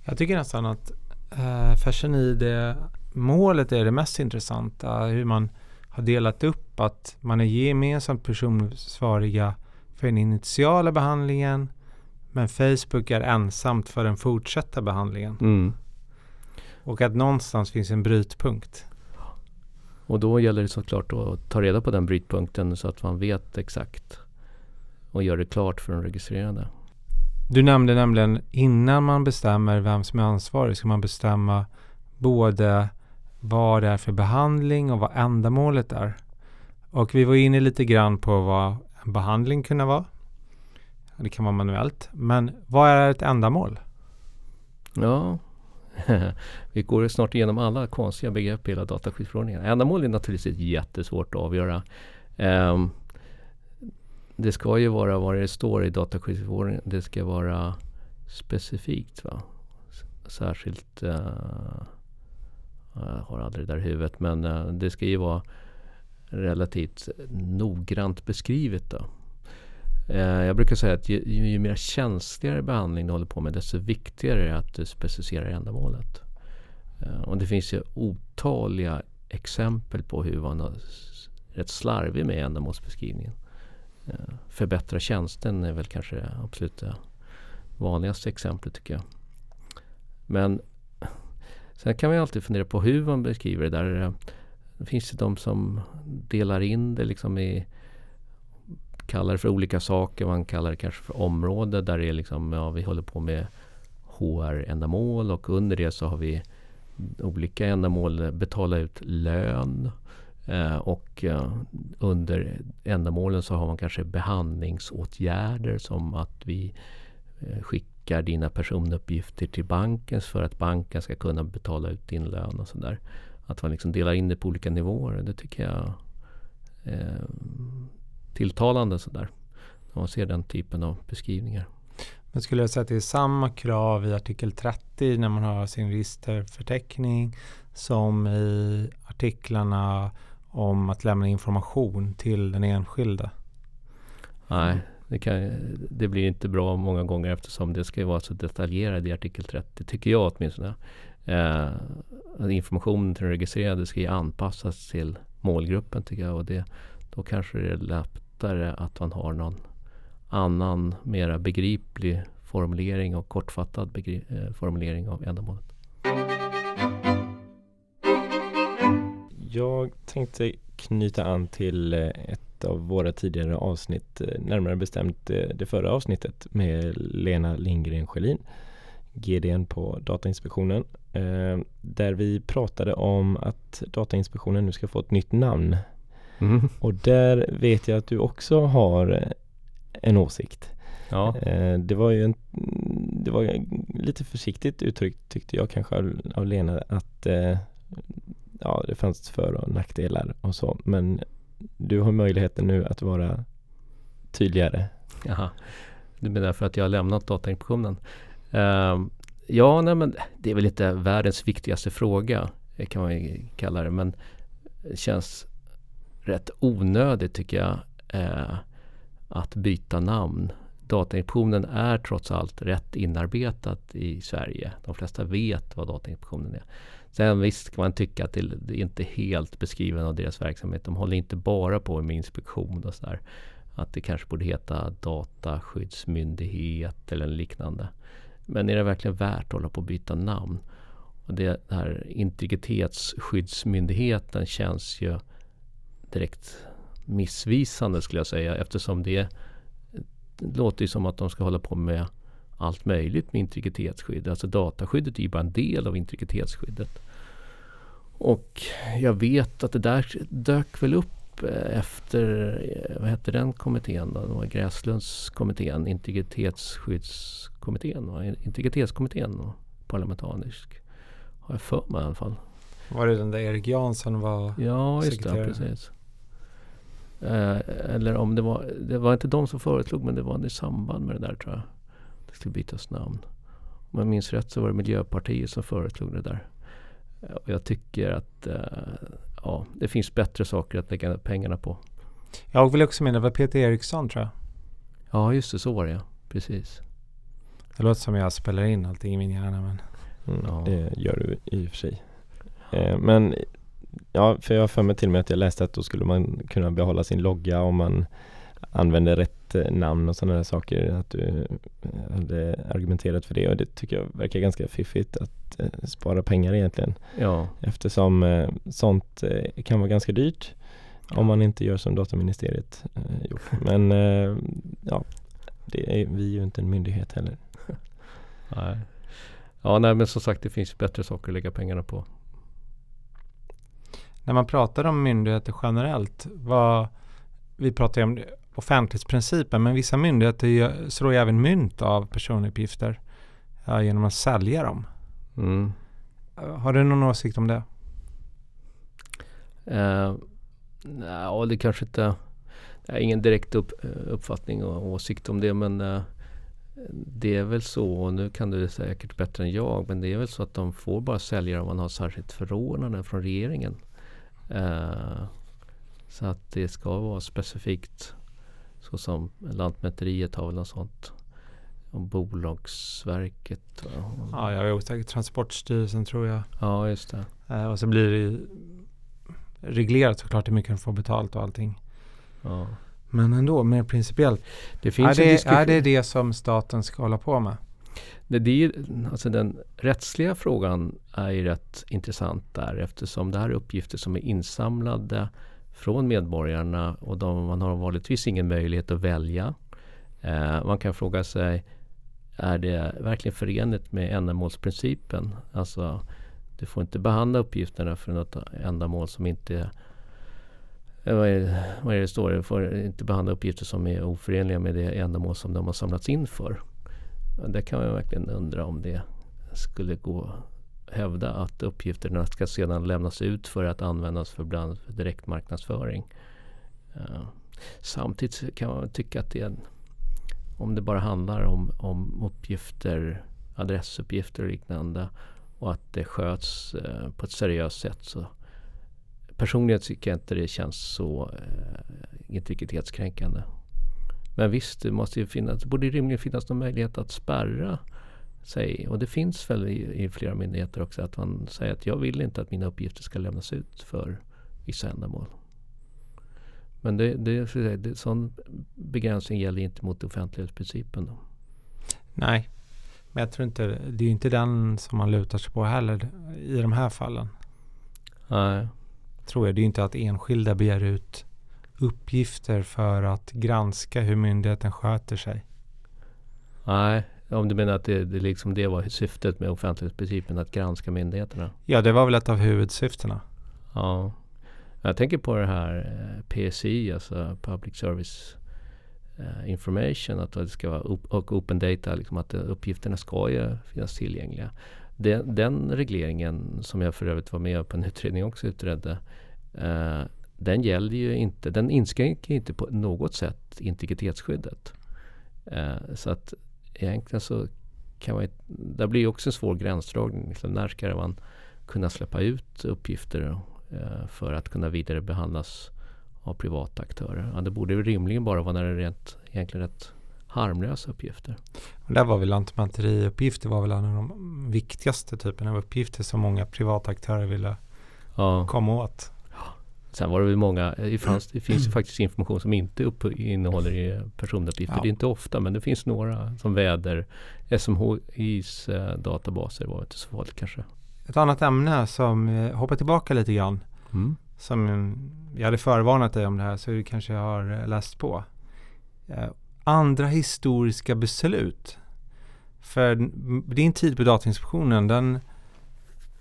Jag tycker nästan att eh, Fashion ID-målet är det mest intressanta. Hur man har delat upp att man är gemensamt personansvariga för den initiala behandlingen men Facebook är ensamt för den fortsatta behandlingen. Mm. Och att någonstans finns en brytpunkt. Och då gäller det såklart att ta reda på den brytpunkten så att man vet exakt och gör det klart för den registrerade. Du nämnde nämligen innan man bestämmer vem som är ansvarig ska man bestämma både vad det är för behandling och vad ändamålet är. Och vi var inne lite grann på vad en behandling kunde vara. Det kan vara manuellt. Men vad är ett ändamål? Ja, vi går snart igenom alla konstiga begrepp i hela dataskyddsförordningen. Ändamål är naturligtvis jättesvårt att avgöra. Um, det ska ju vara vad det står i dataskyddsförordningen. Det ska vara specifikt. Va? Särskilt, uh, jag har aldrig det där i huvudet, men uh, det ska ju vara relativt noggrant beskrivet. Då. Eh, jag brukar säga att ju, ju, mer känsligare behandling du håller på med desto viktigare är det att du specificerar ändamålet. Eh, och det finns ju otaliga exempel på hur man har rätt slarvig med ändamålsbeskrivningen. Eh, förbättra tjänsten är väl kanske det absolut det vanligaste exemplet tycker jag. Men sen kan man alltid fundera på hur man beskriver det där. Det finns det de som delar in det liksom i kallar det för olika saker. Man kallar det kanske för område där det är liksom, ja, vi håller på med HR-ändamål och under det så har vi olika ändamål. Betala ut lön. Eh, och eh, under ändamålen så har man kanske behandlingsåtgärder som att vi eh, skickar dina personuppgifter till banken för att banken ska kunna betala ut din lön och sådär. Att man liksom delar in det på olika nivåer. Det tycker jag eh, tilltalande sådär. När man ser den typen av beskrivningar. Men skulle jag säga att det är samma krav i artikel 30 när man har sin registerförteckning som i artiklarna om att lämna information till den enskilde. Nej, det, kan, det blir inte bra många gånger eftersom det ska vara så detaljerat i artikel 30, tycker jag åtminstone. Eh, informationen till den registrerade ska ju anpassas till målgruppen tycker jag. Och det, då kanske det är lättare att man har någon annan mera begriplig formulering och kortfattad begri- eh, formulering av ändamålet. Jag tänkte knyta an till eh, ett av våra tidigare avsnitt, eh, närmare bestämt det förra avsnittet med Lena Lindgren Schelin, GDN på Datainspektionen, där vi pratade om att Datainspektionen nu ska få ett nytt namn. Mm. Och där vet jag att du också har en åsikt. Ja. Det var ju en, det var lite försiktigt uttryckt tyckte jag kanske av, Lena att ja, det fanns för och nackdelar och så. Men du har möjligheten nu att vara tydligare. Jaha. Du menar för att jag har lämnat Datainspektionen? Uh, ja, nej, men det är väl inte världens viktigaste fråga kan man ju kalla det. Men det känns rätt onödigt tycker jag eh, att byta namn. Datainspektionen är trots allt rätt inarbetat i Sverige. De flesta vet vad Datainspektionen är. Sen visst kan man tycka att det, inte är inte helt beskriven av deras verksamhet. De håller inte bara på med inspektion och sådär. Att det kanske borde heta dataskyddsmyndighet eller liknande. Men är det verkligen värt att hålla på att byta namn? Och det, här integritetsskyddsmyndigheten känns ju direkt missvisande skulle jag säga eftersom det, låter som att de ska hålla på med allt möjligt med integritetsskydd. Alltså dataskyddet är ju bara en del av integritetsskyddet. Och jag vet att det där dök väl upp eh, efter, eh, vad hette den kommittén då? Det var Gräslundskommittén, integritetsskyddskommittén, integritetskommittén och parlamentarisk. Har jag för mig i alla fall. Var det den där Erik Jansson var Ja, just det, precis. Eh, eller om det var, det var inte de som föreslog men det var i samband med det där tror jag. Det skulle bytas namn. Om jag minns rätt så var det Miljöpartiet som föreslog det där. Och jag tycker att uh, ja, det finns bättre saker att lägga pengarna på. Jag vill också mena, det var Peter Eriksson tror jag. Ja, just det, så var det ja. Precis. Det låter som jag spelar in allting i min hjärna men... Mm, ja. Det gör du i och för sig. Eh, men ja, för jag har för mig till och med att jag läste att då skulle man kunna behålla sin logga om man använder rätt eh, namn och sådana där saker. Att du eh, hade argumenterat för det och det tycker jag verkar ganska fiffigt att eh, spara pengar egentligen. Ja. Eftersom sånt kan vara ganska dyrt ja. om man inte gör som Dataministeriet gjort. Men ja, är, vi är ju inte en myndighet heller. nej. Ja, nej men som sagt det finns bättre saker att lägga pengarna på. När man pratar om myndigheter generellt, vad, vi pratar ju om offentlighetsprincipen men vissa myndigheter slår ju även mynt av personuppgifter ja, genom att sälja dem. Mm. Har du någon åsikt om det? Uh, ja, det kanske inte... Jag har ingen direkt upp, uppfattning och åsikt om det men uh, det är väl så, och nu kan du det säkert bättre än jag, men det är väl så att de får bara sälja om man har särskilt förordnande från regeringen. Uh, så att det ska vara specifikt så som Lantmäteriet har väl något sånt. Om Bolagsverket. Ja, jag är osäker. Transportstyrelsen tror jag. Ja, just det. Eh, och så blir det reglerat såklart hur mycket de får betalt och allting. Ja. Men ändå, mer principiellt. Det finns är, det, är det det som staten ska hålla på med? Det, det är, alltså den rättsliga frågan är ju rätt intressant där eftersom det här är uppgifter som är insamlade från medborgarna och de, man har vanligtvis ingen möjlighet att välja. Eh, man kan fråga sig är det verkligen förenligt med ändamålsprincipen? Alltså, du får inte behandla uppgifterna för något ändamål som inte eh, vad är, det, vad är det står? Du får inte behandla uppgifter som är oförenliga med det ändamål som de har samlats in för. Det kan man verkligen undra om det skulle gå hävda att uppgifterna ska sedan lämnas ut för att användas för bland direktmarknadsföring. Uh, samtidigt kan man tycka att det är, om det bara handlar om, om uppgifter, adressuppgifter och liknande och att det sköts uh, på ett seriöst sätt så personligen tycker jag inte det känns så uh, integritetskränkande. Men visst, det måste ju finnas, det borde rimligen finnas någon möjlighet att spärra sig. Och det finns väl i, i, flera myndigheter också att man säger att jag vill inte att mina uppgifter ska lämnas ut för vissa ändamål. Men det, det, det, sån begränsning gäller inte mot offentlighetsprincipen. Då. Nej, men jag tror inte det är inte den som man lutar sig på heller i de här fallen. Nej. Tror jag. Det är inte att enskilda begär ut uppgifter för att granska hur myndigheten sköter sig. Nej, om du menar att det, det, liksom det var syftet med offentlighetsprincipen, att granska myndigheterna? Ja, det var väl ett av huvudsyftena. Ja. Jag tänker på det här eh, PSI, alltså Public Service eh, Information, att det ska vara och Open Data, liksom att uppgifterna ska ju finnas tillgängliga. Den, den regleringen, som jag för övrigt var med på en utredning också utredde, eh, den gäller ju inte, den inskränker inte på något sätt integritetsskyddet. Eh, så att egentligen så kan man, det blir också en svår gränsdragning. Liksom när ska man kunna släppa ut uppgifter eh, för att kunna vidare behandlas av privata aktörer? Ja, det borde rimligen bara vara när det är rent, egentligen rätt harmlösa uppgifter. Och där var väl lantmäteriuppgifter var väl en av de viktigaste typerna av uppgifter som många privata aktörer ville ja. komma åt. Sen var det väl många, det, fanns, det finns ju faktiskt information som inte upp, innehåller personuppgifter. Ja. Det är inte ofta men det finns några som väder. SMHIs eh, databaser var inte så farligt kanske. Ett annat ämne som eh, hoppar tillbaka lite grann. Mm. Som jag hade förvarnat dig om det här så du kanske har eh, läst på. Eh, andra historiska beslut. För din tid på Datainspektionen den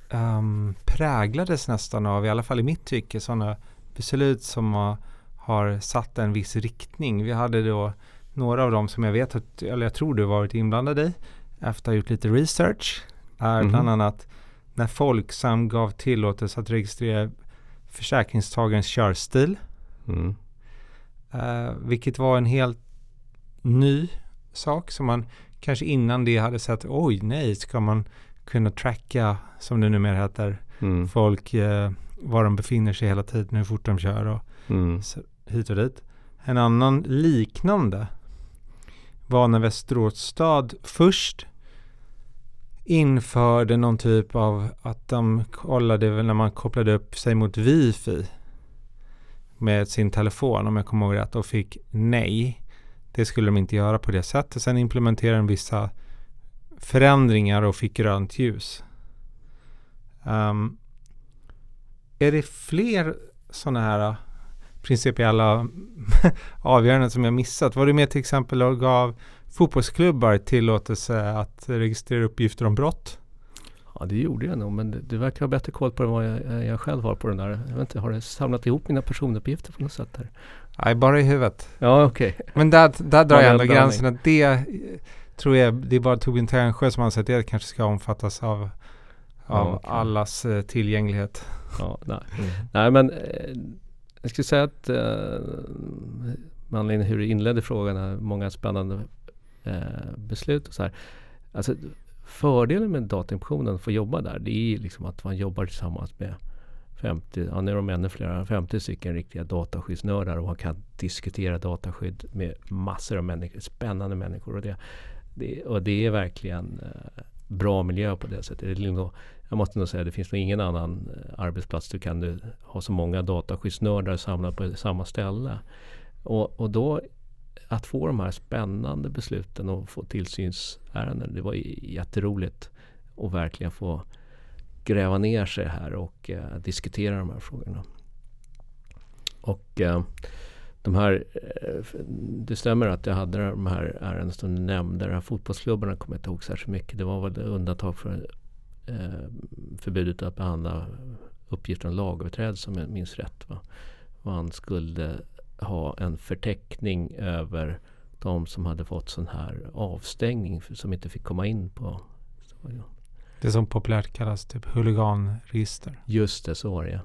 um, präglades nästan av, i alla fall i mitt tycke, sådana beslut som har, har satt en viss riktning. Vi hade då några av dem som jag vet, att, eller jag tror du varit inblandad i, efter att ha gjort lite research, är mm. bland annat när Folksam gav tillåtelse att registrera försäkringstagarens körstil. Mm. Uh, vilket var en helt ny sak som man kanske innan det hade sett, oj nej, ska man kunna tracka, som det numera heter, mm. folk eh, var de befinner sig hela tiden, hur fort de kör och mm. hit och dit. En annan liknande var när Västerås stad först införde någon typ av att de kollade när man kopplade upp sig mot wifi med sin telefon om jag kommer ihåg rätt och fick nej. Det skulle de inte göra på det sättet. Sen implementerade de vissa förändringar och fick grönt ljus. Um, är det fler sådana här principiella avgöranden som jag missat? Var det med till exempel och gav fotbollsklubbar tillåtelse att registrera uppgifter om brott? Ja det gjorde jag nog men du verkar ha bättre koll på det än vad jag, jag, själv har på den där. Jag vet inte, har du samlat ihop mina personuppgifter på något sätt här? Nej, bara i huvudet. Ja okej. Okay. Men där, där drar jag ändå gränsen att det tror jag, det är bara Torbjörn Ternsjö som anser att det kanske ska omfattas av, av ja, okay. allas eh, tillgänglighet. Ja, nej. Mm. nej men eh, jag skulle säga att eh, med anledning hur du inledde frågan, många spännande eh, beslut och så här. Alltså, fördelen med Datainspektionen att få jobba där, det är liksom att man jobbar tillsammans med 50, ja nu är de ännu fler, 50 stycken riktiga dataskyddsnördar och man kan diskutera dataskydd med massor av människor, spännande människor. Och det, det, och det är verkligen eh, bra miljö på det sättet. Det nog, liksom, jag måste nog säga det finns nog ingen annan eh, arbetsplats du kan du ha så många dataskyddsnördar samlade på samma ställe. Och, och då att få de här spännande besluten och få tillsynsärenden. Det var jätteroligt att verkligen få gräva ner sig här och eh, diskutera de här frågorna. Och eh, de här, eh, det stämmer att jag hade de här ärendena som du nämnde. De här fotbollsklubbarna kommer jag inte ihåg särskilt mycket. Det var väl undantag för eh, förbudet att behandla uppgifter om lagöverträdelse om jag minns rätt. Va? Man skulle ha en förteckning över de som hade fått sån här avstängning som inte fick komma in på stadion. Det som populärt kallas typ huliganregister. Just det, så var det ja.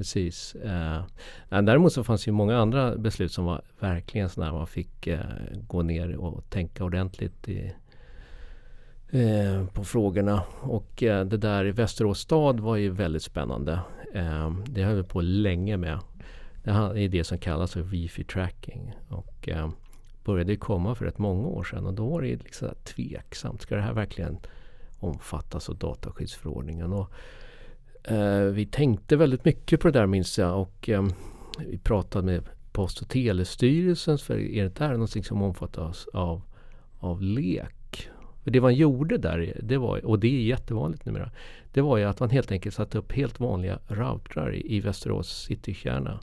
Precis. Eh, däremot så fanns ju många andra beslut som var verkligen sådana man fick eh, gå ner och tänka ordentligt i, eh, på frågorna. Och eh, det där i Västerås stad var ju väldigt spännande. Eh, det höll vi på länge med. Det är det som kallas för wifi tracking. Och, eh, började komma för rätt många år sedan och då var det liksom tveksamt. Ska det här verkligen omfattas av dataskyddsförordningen? Och, eh, vi tänkte väldigt mycket på det där minns jag och eh, vi pratade med Post och telestyrelsen för är det där någonting som omfattas av, av LEK? För det man gjorde där, det var, och det är jättevanligt numera, det var ju att man helt enkelt satte upp helt vanliga routrar i, i Västerås citykärna.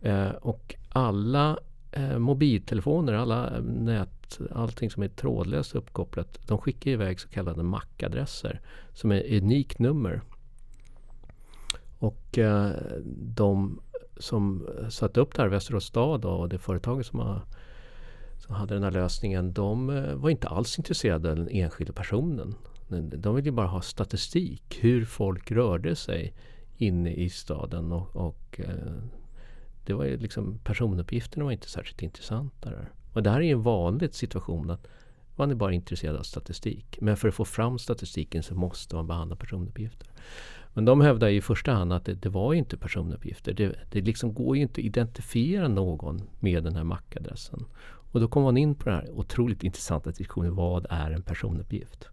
Eh, och alla eh, mobiltelefoner, alla nät, allting som är trådlöst uppkopplat, de skickar iväg så kallade MAC-adresser som är unikt nummer. Och eh, de som satte upp det här, Västerås stad och det företaget som, har, som hade den här lösningen, de eh, var inte alls intresserade av den enskilda personen. De ville bara ha statistik, hur folk rörde sig inne i staden och, och eh, det var ju liksom personuppgifterna var inte särskilt intressanta där. Och det här är ju en vanlig situation att man är bara intresserad av statistik. Men för att få fram statistiken så måste man behandla personuppgifter. Men de hävdar i första hand att det, det var inte personuppgifter. Det, det liksom går ju inte att identifiera någon med den här MAC-adressen. Och då kommer man in på den här otroligt intressanta diskussionen. Vad är en personuppgift?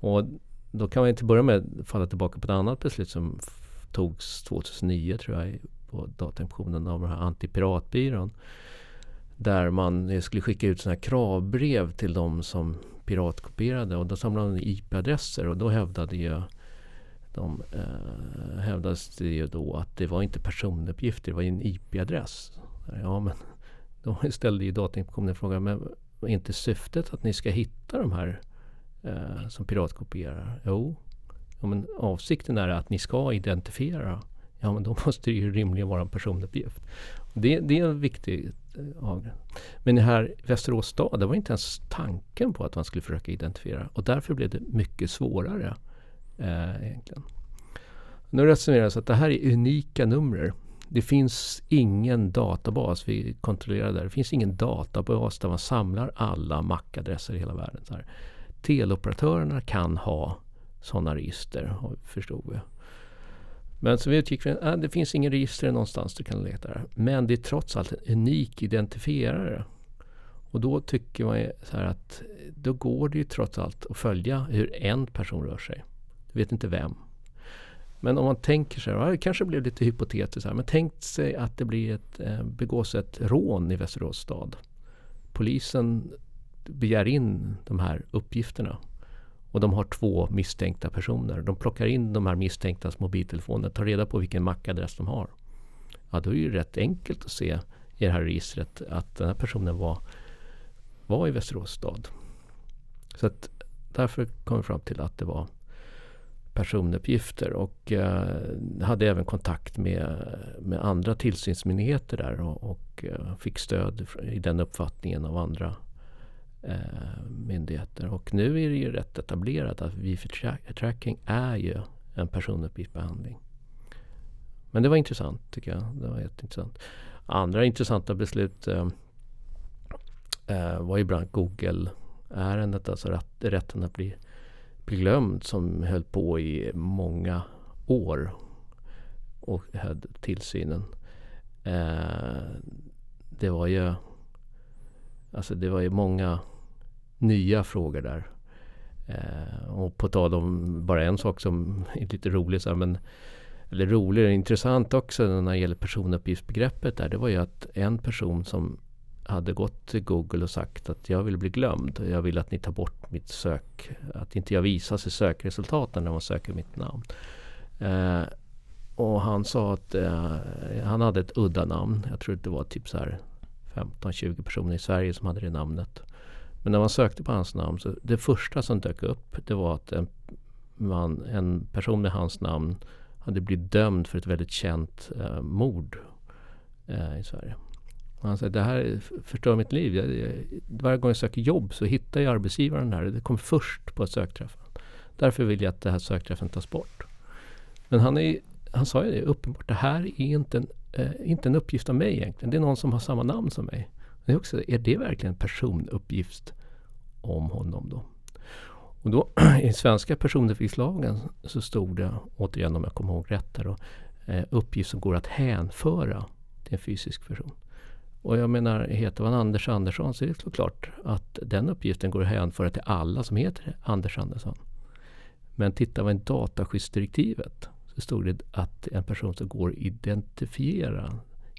Och då kan man till börja med falla tillbaka på ett annat beslut som togs 2009 tror jag på Datainspektionen av den här antipiratbyrån. Där man skulle skicka ut sådana här kravbrev till de som piratkopierade och då samlade man IP-adresser och då hävdade ju de eh, hävdades det ju då att det var inte personuppgifter, det var en IP-adress. Ja, men då ställde ju Datainspektionen frågan, men är inte syftet att ni ska hitta de här eh, som piratkopierar? Jo, ja, men avsikten är att ni ska identifiera. Ja, men då måste det ju rimligen vara en personuppgift. Det, det är en viktig eh, avgränsning. Men här Västerås stad, det var inte ens tanken på att man skulle försöka identifiera. Och därför blev det mycket svårare eh, egentligen. Nu resonerar jag så att det här är unika nummer. Det finns ingen databas, vi kontrollerar där, det finns ingen databas där man samlar alla MAC-adresser i hela världen. Så här. Teleoperatörerna kan ha sådana register, förstod vi. Men så vi utgick från att äh, det finns ingen register någonstans du kan leta där. Men det är trots allt en unik identifierare. Och då tycker man så här att då går det ju trots allt att följa hur en person rör sig. Du vet inte vem. Men om man tänker sig, det kanske blir lite hypotetiskt här, men tänk sig att det blir ett, eh, begås ett rån i Västerås stad. Polisen begär in de här uppgifterna och de har två misstänkta personer. De plockar in de här misstänktas mobiltelefoner, tar reda på vilken mackadress de har. Ja, då är det ju rätt enkelt att se i det här registret att den här personen var, var i Västerås stad. Så att därför kom vi fram till att det var personuppgifter och eh, hade även kontakt med, med andra tillsynsmyndigheter där och, och eh, fick stöd i den uppfattningen av andra eh, myndigheter. Och nu är det ju rätt etablerat att wifi-tracking är ju en personuppgiftsbehandling. Men det var intressant tycker jag. Det var jätteintressant. Andra intressanta beslut eh, eh var ju bland annat Google-ärendet, alltså rätten att bli glömd som höll på i många år och hade tillsynen. Eh, det var ju Alltså det var ju många nya frågor där. Eh, och på tal om bara en sak som är lite rolig, så här, men, eller rolig och intressant också när det gäller personuppgiftsbegreppet där. Det var ju att en person som hade gått till Google och sagt att jag vill bli glömd. Jag vill att ni tar bort mitt sök. Att inte jag visas i sökresultaten när man söker mitt namn. Eh, och han sa att eh, han hade ett udda namn. Jag tror det var typ så här 15-20 personer i Sverige som hade det namnet. Men när man sökte på hans namn så det första som dök upp det var att en, man, en person med hans namn hade blivit dömd för ett väldigt känt eh, mord eh, i Sverige. Och han säger det här förstör mitt liv. Jag, jag, varje gång jag söker jobb så hittar jag arbetsgivaren här. Det kommer först på sökträffen. Därför vill jag att den här sökträffen tas bort. Men han, är, han sa ju det uppenbart. Det här är inte en, eh, inte en uppgift av mig egentligen. Det är någon som har samma namn som mig. Det är, också, är det verkligen en personuppgift om honom då? Och då i svenska personuppgiftslagen så stod det, återigen om jag kommer ihåg rätt här då, eh, uppgift som går att hänföra till en fysisk person. Och jag menar, heter man Anders Andersson så är det såklart att den uppgiften går att hänföra till alla som heter Anders Andersson. Men tittar man i dataskyddsdirektivet så stod det att en person som går identifiera,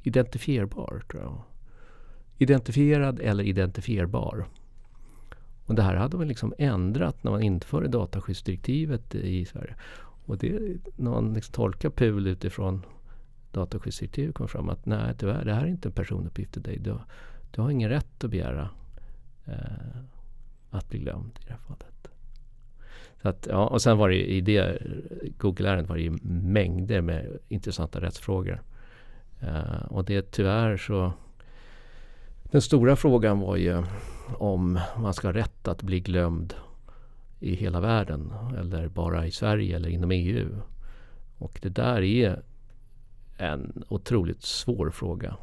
identifierbar. Tror jag. Identifierad eller identifierbar. Och det här hade man liksom ändrat när man införde dataskyddsdirektivet i Sverige. Och det, när man liksom tolkar PUL utifrån dataskyddsdirektivet kom fram att nej tyvärr, det här är inte en personuppgift till dig. Du, du har ingen rätt att begära eh, att bli glömd i det här fallet. Så att, ja, och sen var det i det Google-ärendet var det mängder med intressanta rättsfrågor. Eh, och det tyvärr så Den stora frågan var ju om man ska ha rätt att bli glömd i hela världen eller bara i Sverige eller inom EU. Och det där är en otroligt svår fråga.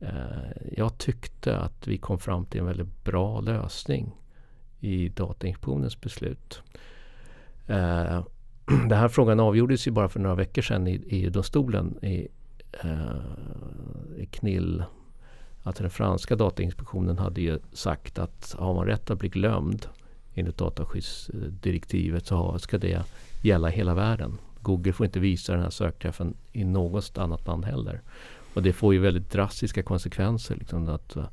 Eh, jag tyckte att vi kom fram till en väldigt bra lösning i Datainspektionens beslut. Eh, den här frågan avgjordes ju bara för några veckor sedan i EU-domstolen i, i eh, Knill. Att den franska Datainspektionen hade ju sagt att har man rätt att bli glömd enligt dataskyddsdirektivet så ska det gälla hela världen. Google får inte visa den här sökträffen i något annat land heller. Och det får ju väldigt drastiska konsekvenser. Liksom att, eh,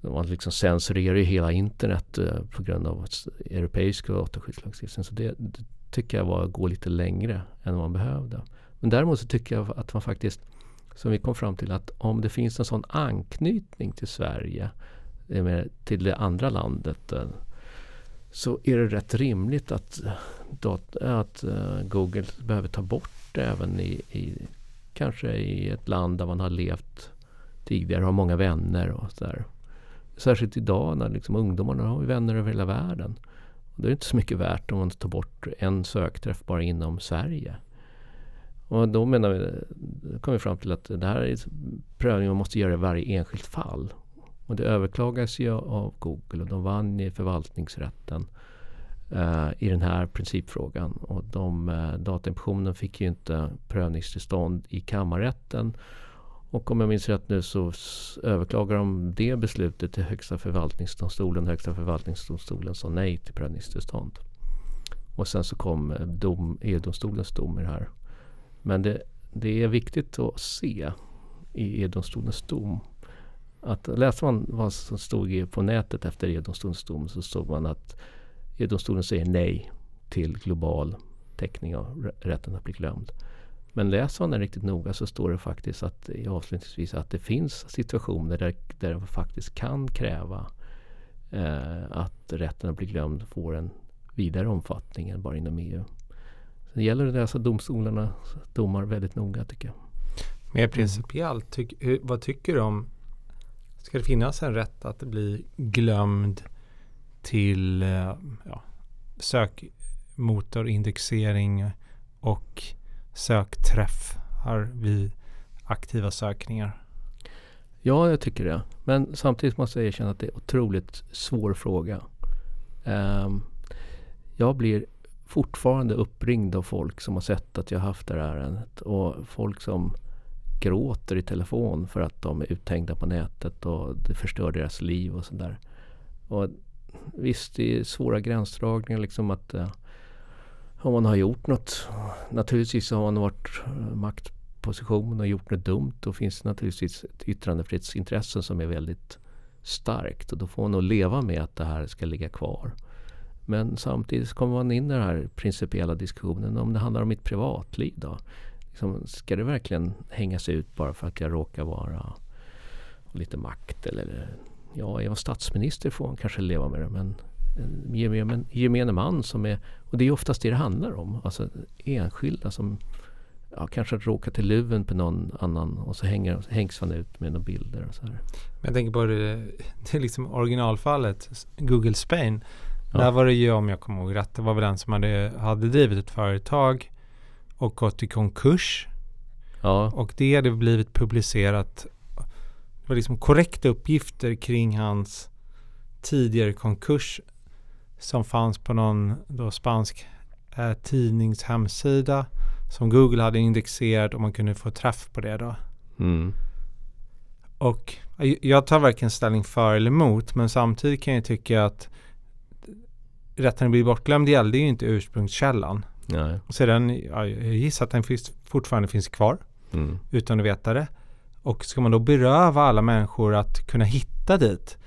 man liksom censurerar ju hela internet eh, på grund av europeisk dataskyddslagstiftning. Så det, det, tycker jag var att gå lite längre än vad man behövde. Men däremot så tycker jag att man faktiskt, som vi kom fram till, att om det finns en sån anknytning till Sverige, eh, till det andra landet, så är det rätt rimligt att, att eh, Google behöver ta bort det även i, i kanske i ett land där man har levt tidigare, har många vänner och sådär. Särskilt idag när liksom ungdomarna har vänner över hela världen. Och det är inte så mycket värt om man tar bort en sökträff bara inom Sverige. Och då menar vi, kom vi fram till att det här är prövning man måste göra i varje enskilt fall. Och det överklagades ju av Google och de vann i förvaltningsrätten eh, i den här principfrågan. Och de, eh, Datainspektionen fick ju inte prövningstillstånd i kammarrätten och om jag minns rätt nu så överklagar de det beslutet till Högsta förvaltningsdomstolen. Högsta förvaltningsdomstolen sa nej till prövningstillstånd. Och sen så kom eh, dom, EU-domstolens dom i det här. Men det, det är viktigt att se i EU-domstolens dom att läser man vad som stod på nätet efter EU-domstolens dom så stod man att EU-domstolen säger nej till global täckning av rätten att bli glömd. Men läser man den riktigt noga så står det faktiskt att avslutningsvis att det finns situationer där, där man faktiskt kan kräva eh, att rätten att bli glömd får en vidare omfattning än bara inom EU. Så det gäller att läsa domstolarna domar väldigt noga tycker jag. Mer principiellt, ty vad tycker du om Ska det finnas en rätt att bli glömd till eh, ja, sökmotorindexering och sökträffar vid aktiva sökningar? Ja, jag tycker det. Men samtidigt måste jag erkänna att det är en otroligt svår fråga. Ehm, jag blir fortfarande uppringd av folk som har sett att jag haft det här ärendet. Och folk som gråter i telefon för att de är uthängda på nätet och det förstör deras liv och sådär. Och visst, det är svåra gränsdragningar liksom att eh, om man har gjort något. Naturligtvis har man varit eh, maktposition och gjort något dumt. Då finns det naturligtvis ett yttrandefrihetsintresse som är väldigt starkt. Och då får man nog leva med att det här ska ligga kvar. Men samtidigt kommer man in i den här principiella diskussionen. Om det handlar om mitt privatliv då. Liksom, ska det verkligen hängas ut bara för att jag råkar vara lite makt? Eller, ja, är man statsminister får man kanske leva med det. Men gemene, gemene man som är, och det är oftast det det handlar om, alltså enskilda som ja, kanske råkar till luven på någon annan och så hänger, hängs man ut med några bilder och så här. Jag tänker på det, det är liksom originalfallet, Google Spain. Ja. Där var det ju, om jag kommer ihåg rätt, det var väl den som hade, hade drivit ett företag och gått i konkurs. Ja. Och det hade blivit publicerat. Det var liksom korrekta uppgifter kring hans tidigare konkurs som fanns på någon då spansk eh, tidningshemsida som Google hade indexerat och man kunde få träff på det då. Mm. Och jag tar varken ställning för eller emot men samtidigt kan jag tycka att rätten att bli bortglömd gällde ju inte ursprungskällan. Nej. Så den, ja, jag gissar att den finns, fortfarande finns kvar Mm. utan att veta det. Och ska man då beröva alla människor att kunna hitta dit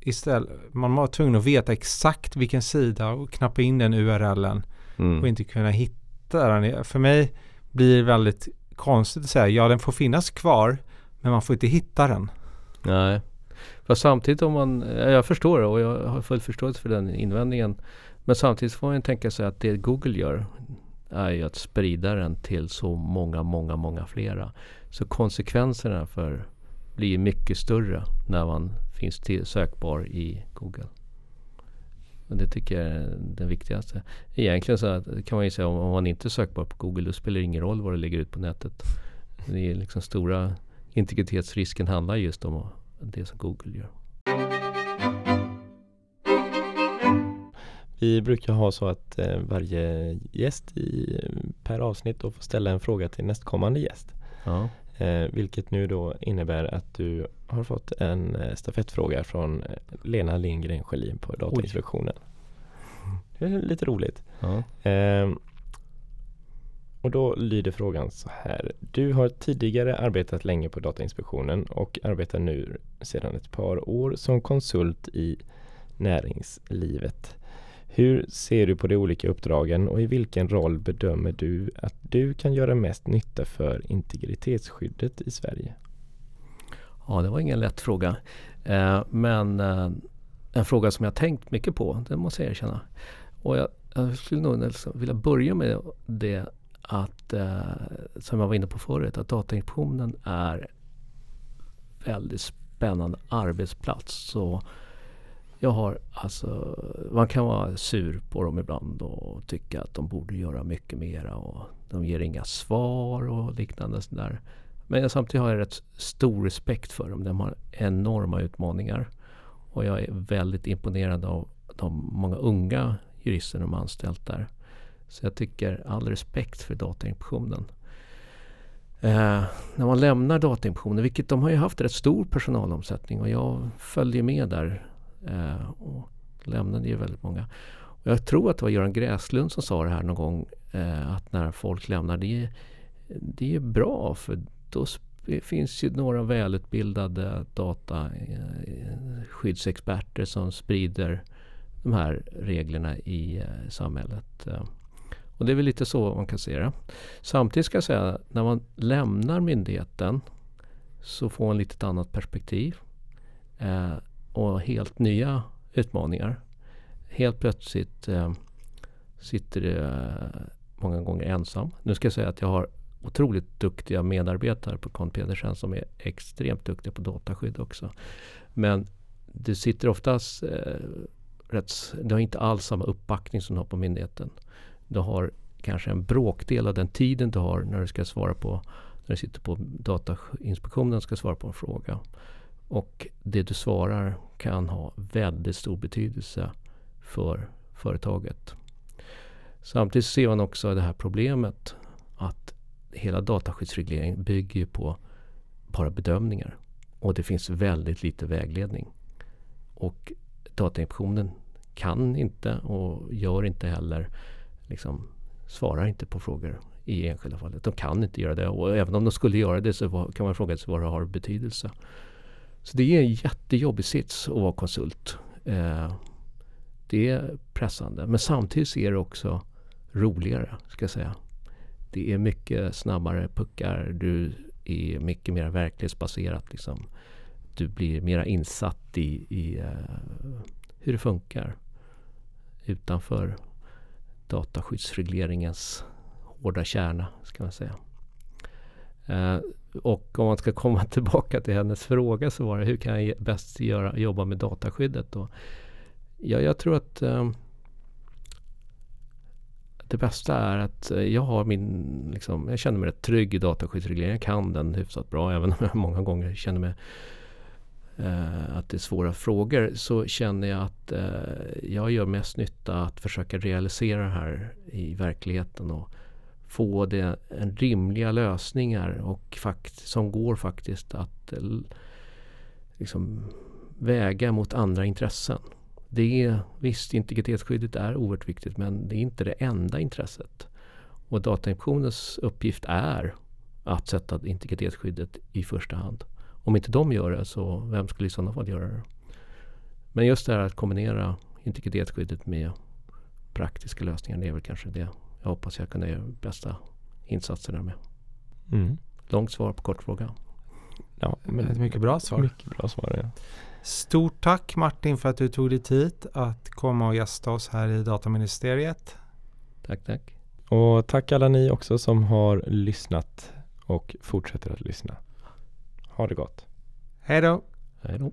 istället, man var tvungen att veta exakt vilken sida och knappa in den URLen Mm. och inte kunna hitta den. För mig blir det väldigt konstigt att säga ja den får finnas kvar men man får inte hitta den. Nej. Fast samtidigt om man, ja, jag förstår det och jag har full förståelse för den invändningen. Men samtidigt får man tänka sig att det Google gör är ju att sprida den till så många, många, många flera. Så konsekvenserna för blir mycket större när man finns till, sökbar i Google. Och det tycker jag är det viktigaste. Egentligen så att, kan man ju säga om, om man inte är sökbar på Google då spelar det ingen roll vad du lägger ut på nätet. Det är liksom stora integritetsrisken handlar just om det som Google gör. Vi brukar ha så att eh, varje gäst i, per avsnitt då får ställa en fråga till nästkommande gäst. Ja. Eh, vilket nu då innebär att du har fått en eh, stafettfråga från Lena Lindgren Schelin på Datainspektionen. Det är lite roligt. Ja. Ehm, och då lyder frågan så här. Du har tidigare arbetat länge på Datainspektionen och arbetar nu sedan ett par år som konsult i näringslivet. Hur ser du på de olika uppdragen och i vilken roll bedömer du att du kan göra mest nytta för integritetsskyddet i Sverige? ja, det var ingen lätt fråga. Eh, men eh, en fråga som jag tänkt mycket på, det måste jag erkänna. Och jag, jag skulle nog vilja börja med det att, eh, som jag var inne på förut, att Datainspektionen är väldigt spännande arbetsplats. Så jag har alltså, man kan vara sur på dem ibland och tycka att de borde göra mycket mera och de ger inga svar och liknande sådär. Men samtidigt har jag rätt stor respekt för dem. De har enorma utmaningar. Och jag är väldigt imponerad av de många unga jurister de har anställt där. Så jag tycker all respekt för Datainspektionen. Eh, när man lämnar Datainspektionen, vilket de har ju haft rätt stor personalomsättning och jag följde med där eh, och lämnade ju väldigt många. Och jag tror att det var Göran Gräslund som sa det här någon gång eh, att när folk lämnar, det är, det är bra för då finns ju några välutbildade dataskyddsexperter eh, som sprider de här reglerna i eh, samhället. Eh, och det är väl lite så man kan se det. Samtidigt ska jag säga när man lämnar myndigheten så får man lite ett annat perspektiv eh, och helt nya utmaningar. Helt plötsligt eh, sitter du eh, många gånger ensam. Nu ska jag säga att jag har otroligt duktiga medarbetare på Con Pedersen som är extremt duktiga på dataskydd också. Men du sitter oftast eh, rätt, du har inte alls samma uppbackning som du har på myndigheten. Du har kanske en bråkdel av den tiden du har när du ska svara på när du sitter på Datainspektionen och ska svara på en fråga. Och det du svarar kan ha väldigt stor betydelse för företaget. Samtidigt ser man också det här problemet att hela dataskyddsregleringen bygger på bara bedömningar. Och det finns väldigt lite vägledning. Och Datainspektionen kan inte och gör inte heller liksom, svarar inte på frågor i enskilda fallet. De kan inte göra det och även om de skulle göra det så kan man fråga sig vad det har betydelse. Så det är en jättejobbig sits att vara konsult. Eh, det är pressande men samtidigt är det också roligare ska jag säga. Det är mycket snabbare puckar. Du är mycket mer verklighetsbaserat. Liksom. Du blir mer insatt i, i eh, hur det funkar utanför dataskyddsregleringens hårda kärna, ska man säga. Eh, och om man ska komma tillbaka till hennes fråga så var det hur kan jag bäst göra, jobba med dataskyddet? Då? Ja, jag tror att eh, det bästa är att eh, jag har min, liksom, jag känner mig rätt trygg i dataskyddsregleringen. Jag kan den hyfsat bra även om jag många gånger känner mig eh, att det är svåra frågor. Så känner jag att eh, jag gör mest nytta att försöka realisera det här i verkligheten och få det en rimliga lösningar och fakt som går faktiskt att eh, liksom väga mot andra intressen. Det är, visst, integritetsskyddet är oerhört viktigt men det är inte det enda intresset. Och Datainspektionens uppgift är att sätta integritetsskyddet i första hand. Om inte de gör det, så vem skulle i sådana fall göra det? Men just det här att kombinera integritetsskyddet med praktiska lösningar, det är väl kanske det jag hoppas jag kunna göra bästa insatserna med. Mm. Långt svar på kort fråga. Ja, men Ett mycket bra svar. Mycket bra svar ja. Stort tack Martin för att du tog dig tid att komma och gästa oss här i Dataministeriet. Tack, tack. Och tack alla ni också som har lyssnat och fortsätter att lyssna. Ha det gott. Hej då! Hej då.